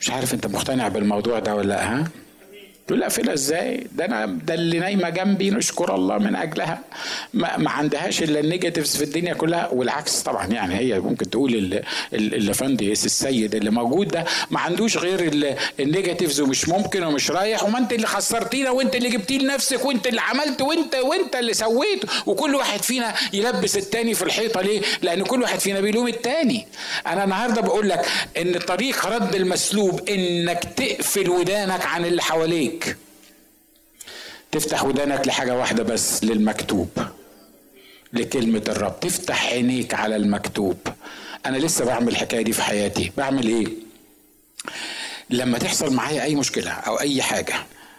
مش عارف انت مقتنع بالموضوع ده ولا لأ ها؟ تقول لا فيلا إزاي؟ ده أنا ده اللي نايمة جنبي نشكر الله من أجلها. ما, ما عندهاش إلا النيجاتيفز في الدنيا كلها والعكس طبعا يعني هي ممكن تقول الافندي السيد اللي موجود ده ما عندوش غير ال negatives ومش ممكن ومش رايح. وما أنت اللي خسرتينا وأنت اللي جبتيه لنفسك وأنت اللي عملت وأنت وأنت اللي سويت. وكل واحد فينا يلبس التاني في الحيطة. ليه؟ لأن كل واحد فينا بيلوم التاني. أنا النهارده بقول لك إن طريق رد المسلوب إنك تقفل ودانك عن اللي حواليك. عليك. تفتح ودانك لحاجة واحدة بس للمكتوب لكلمة الرب. تفتح عينيك على المكتوب. أنا لسه بعمل الحكاية دي في حياتي. بعمل إيه؟ لما تحصل معايا أي مشكلة أو أي حاجة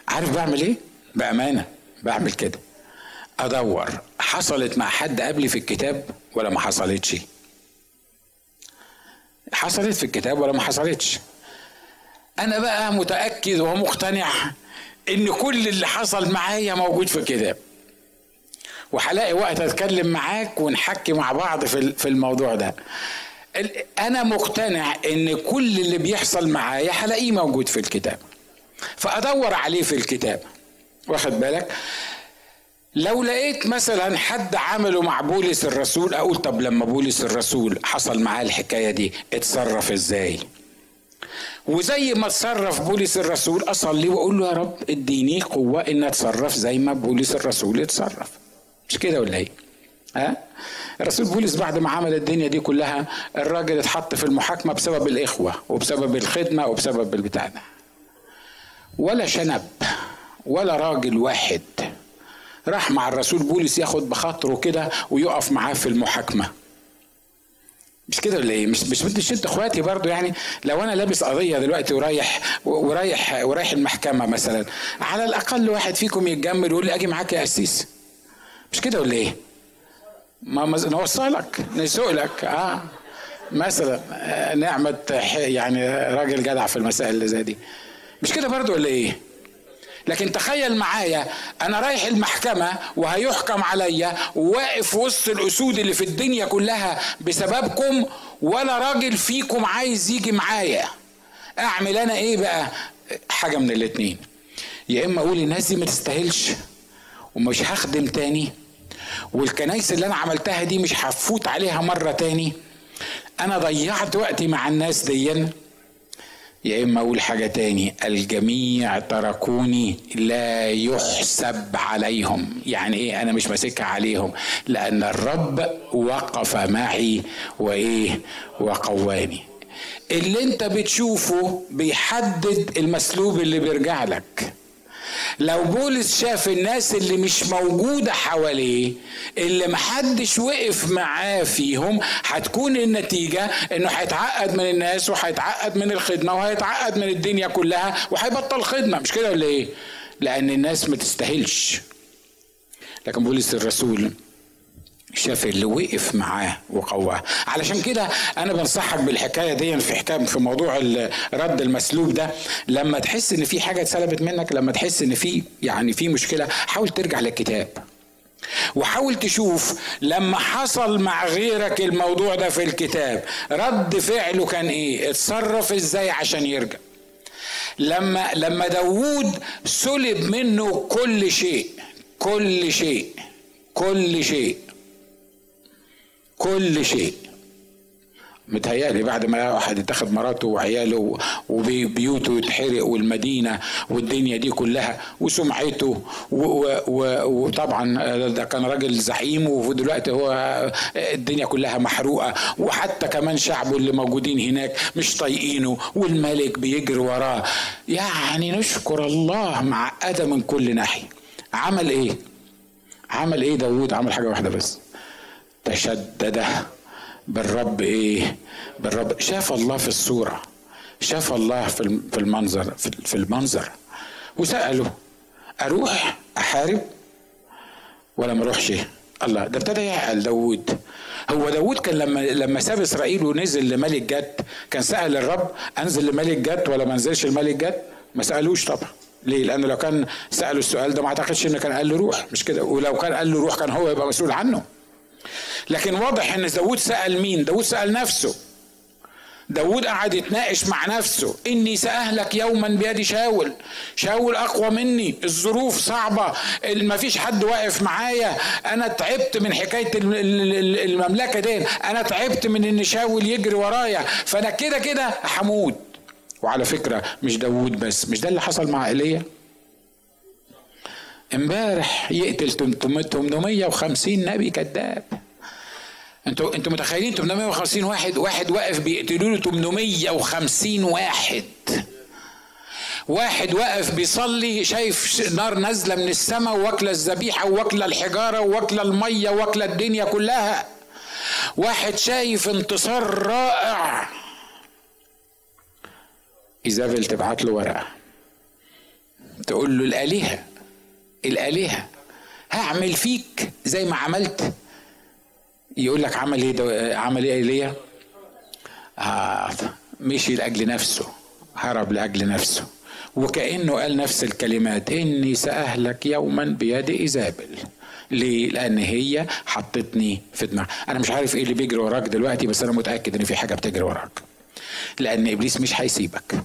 عارف بعمل إيه؟ بأمانة بعمل كده. أدور حصلت مع حد قبلي في الكتاب ولا ما حصلتش؟ حصلت في الكتاب ولا ما حصلتش؟ أنا بقى متأكد ومقتنع إن كل اللي حصل معايا موجود في الكتاب. وهلاقي وقت أتكلم معاك ونحكي مع بعض في الموضوع ده. أنا مقتنع إن كل اللي بيحصل معايا هلاقيه موجود في الكتاب. فأدور عليه في الكتاب. واخد بالك؟ لو لقيت مثلا حد عمله مع بولس الرسول أقول طب لما بولس الرسول حصل معاه الحكاية دي اتصرف إزاي؟ وزي ما اتصرف بولس الرسول أصلي وأقول له يا رب إديني قوة إن أتصرف زي ما بولس الرسول اتصرف. مش كده ولا إيه؟ ها؟ الرسول بولس بعد ما عمل الدنيا دي كلها الراجل اتحط في المحاكمة بسبب الإخوة وبسبب الخدمة وبسبب البتاع ده. ولا شنب ولا راجل واحد راح مع الرسول بولس ياخد بخاطره كده ويقف معاه في المحاكمة. مش كده ولا إيه؟ مش مش مش انت إخواتي برضو يعني لو أنا لابس قضية دلوقتي ورايح ورايح ورايح المحكمة مثلا على الأقل واحد فيكم يتجمل ويقول لي أجي معاك يا قسيس مش كده ولا إيه؟ ما نوصلك نسوق لك آه مثلا نعمة يعني راجل جدع في المسائل اللي زي دي مش كده برضو ولا إيه؟ لكن تخيل معايا أنا رايح المحكمة وهيحكم عليا وواقف وسط الأسود اللي في الدنيا كلها بسببكم ولا راجل فيكم عايز يجي معايا. أعمل أنا إيه بقى؟ حاجة من الاتنين. يا إما أقول الناس دي ما تستاهلش ومش هخدم تاني والكنايس اللي أنا عملتها دي مش هفوت عليها مرة تاني. أنا ضيعت وقتي مع الناس دي يا إما أقول حاجة تاني. الجميع تركوني لا يحسب عليهم. يعني إيه؟ أنا مش ماسكها عليهم. لأن الرب وقف معي وإيه؟ وقواني. اللي أنت بتشوفه بيحدد المسلوب اللي بيرجع لك. لو بولس شاف الناس اللي مش موجودة حواليه اللي محدش وقف معاه فيهم هتكون النتيجة إنه هيتعقد من الناس وهيتعقد من الخدمة وهيتعقد من الدنيا كلها وهيبطل خدمة مش كده ولا إيه؟ لأن الناس ما تستاهلش لكن بولس الرسول شاف اللي وقف معاه وقواه. علشان كده أنا بنصحك بالحكاية دي في حكاية في موضوع رد المسلوب ده. لما تحس إن في حاجة اتسلبت منك لما تحس إن في يعني في مشكلة حاول ترجع للكتاب. وحاول تشوف لما حصل مع غيرك الموضوع ده في الكتاب رد فعله كان إيه؟ اتصرف إزاي عشان يرجع؟ لما لما داوود سلب منه كل شيء كل شيء كل شيء كل شيء متهيألي بعد ما واحد اتخذ مراته وعياله وبيوته يتحرق والمدينة والدنيا دي كلها وسمعته وطبعا ده كان راجل زعيم ودلوقتي هو الدنيا كلها محروقة وحتى كمان شعبه اللي موجودين هناك مش طايقينه والملك بيجري وراه يعني نشكر الله معقدة من كل ناحية عمل إيه؟ عمل إيه داوود؟ عمل حاجة واحدة بس تشدد بالرب إيه؟ بالرب. شاف الله في الصورة. شاف الله في المنظر في المنظر. وسأله أروح أحارب؟ ولا ما أروحش الله ده ابتدى يعقل داوود. هو داوود كان لما لما ساب إسرائيل ونزل لملك جد كان سأل الرب أنزل لملك جد ولا ما انزلش لملك جد؟ ما سألوش طبعا. ليه؟ لأن لو كان سأله السؤال ده ما أعتقدش إنه كان قال له روح. مش كده؟ ولو كان قال له روح كان هو يبقى مسؤول عنه. لكن واضح إن داود سأل مين؟ داود سأل نفسه. داود قعد يتناقش مع نفسه. إني سأهلك يوما بيد شاول. شاول أقوى مني. الظروف صعبة. ما فيش حد واقف معايا. أنا تعبت من حكاية المملكة دي. أنا تعبت من إن شاول يجري ورايا. فأنا كده كده هموت. وعلى فكرة مش داود بس. مش ده اللي حصل مع إيليا؟ امبارح يقتل 850 نبي كذاب. أنتوا أنتوا متخيلين 850 واحد واحد واقف بيقتلوا له 850 واحد. واحد واقف بيصلي شايف نار نازلة من السماء واكله الذبيحة واكله الحجارة واكله المية واكله الدنيا كلها. واحد شايف انتصار رائع. ايزابل تبعت له ورقة. تقول له الآلهة الآلهة. هعمل فيك زي ما عملت. يقول لك عمل إيه ده؟ عمل إيه إيليا؟ آه مشي لأجل نفسه. هرب لأجل نفسه. وكأنه قال نفس الكلمات. إني سأهلك يوما بيد إيزابل. ليه؟ لأن هي حطتني في دماغها أنا مش عارف إيه اللي بيجري وراك دلوقتي بس أنا متأكد إن في حاجة بتجري وراك. لأن إبليس مش هيسيبك.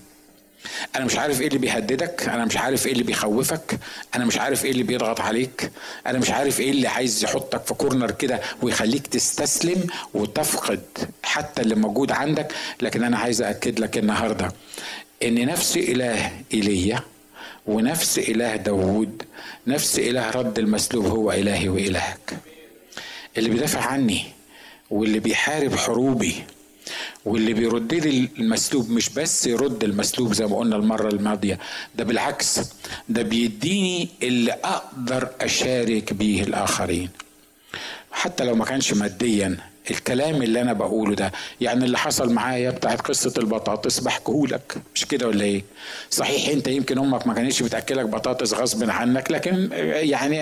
أنا مش عارف إيه اللي بيهددك أنا مش عارف إيه اللي بيخوفك أنا مش عارف إيه اللي بيضغط عليك أنا مش عارف إيه اللي عايز يحطك في كورنر كده ويخليك تستسلم وتفقد حتى اللي موجود عندك. لكن أنا عايز اكد لك النهارده إن نفس إله إيليا ونفس إله داوود نفس إله رد المسلوب هو إلهي وإلهك. اللي بيدافع عني واللي بيحارب حروبي واللي بيرد لي المسلوب مش بس يرد المسلوب زي ما قلنا المرة الماضية ده بالعكس ده بيديني اللي أقدر أشارك بيه الآخرين. حتى لو ما كانش ماديا الكلام اللي أنا بقوله ده. يعني اللي حصل معايا بتاعت قصة البطاطس بحكيهولك مش كده ولا إيه؟ صحيح أنت يمكن أمك ما كانتش بتأكلك بطاطس غصب عنك لكن يعني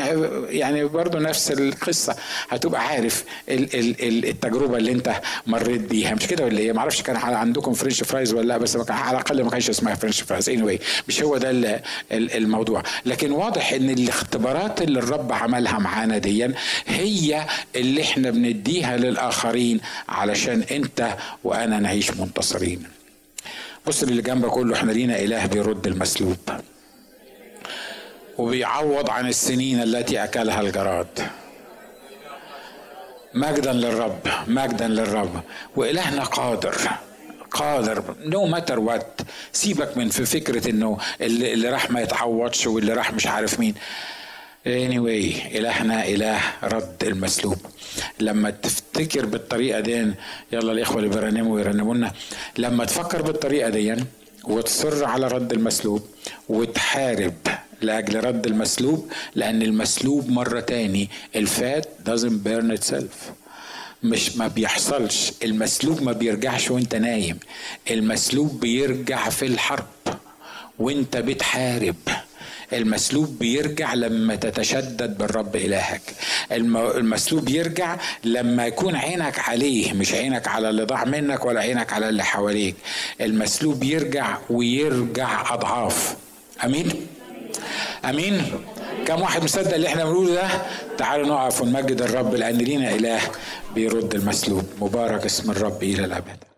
يعني برضه نفس القصة. هتبقى عارف التجربة اللي أنت مريت بيها. مش كده ولا إيه؟ ما أعرفش كان عندكم French fries ولا لأ بس على الأقل ما كانش اسمها French fries anyway مش هو ده الموضوع. لكن واضح إن الاختبارات اللي الرب عملها معانا دي هي اللي إحنا بنديها للاخر الاخرين علشان انت وأنا نعيش منتصرين. بص اللي جنبك كله إحنا لينا إله بيرد المسلوب. وبيعوض عن السنين التي أكلها الجراد. مجدا للرب مجدا للرب. وإلهنا قادر قادر. no matter what سيبك من في فكرة إنه اللي راح ما يتعوضش واللي راح مش عارف مين. Anyway إلهنا إله رد المسلوب. لما تفتكر بالطريقة دي يلا الإخوة اللي بيرنموا يرنموا لنا لما تفكر بالطريقة دي وتصر على رد المسلوب وتحارب لأجل رد المسلوب لأن المسلوب مرة تاني الفات doesn't burn itself. مش ما بيحصلش. المسلوب ما بيرجعش وانت نايم. المسلوب بيرجع في الحرب وانت بتحارب. المسلوب بيرجع لما تتشدد بالرب إلهك. المسلوب يرجع لما يكون عينك عليه مش عينك على اللي ضاع منك ولا عينك على اللي حواليك. المسلوب يرجع ويرجع أضعاف. أمين؟ أمين؟ كم واحد مصدق اللي إحنا بنقوله ده؟ تعالوا نقف ونمجد الرب لأن لينا إله بيرد المسلوب. مبارك اسم الرب إلى الأبد.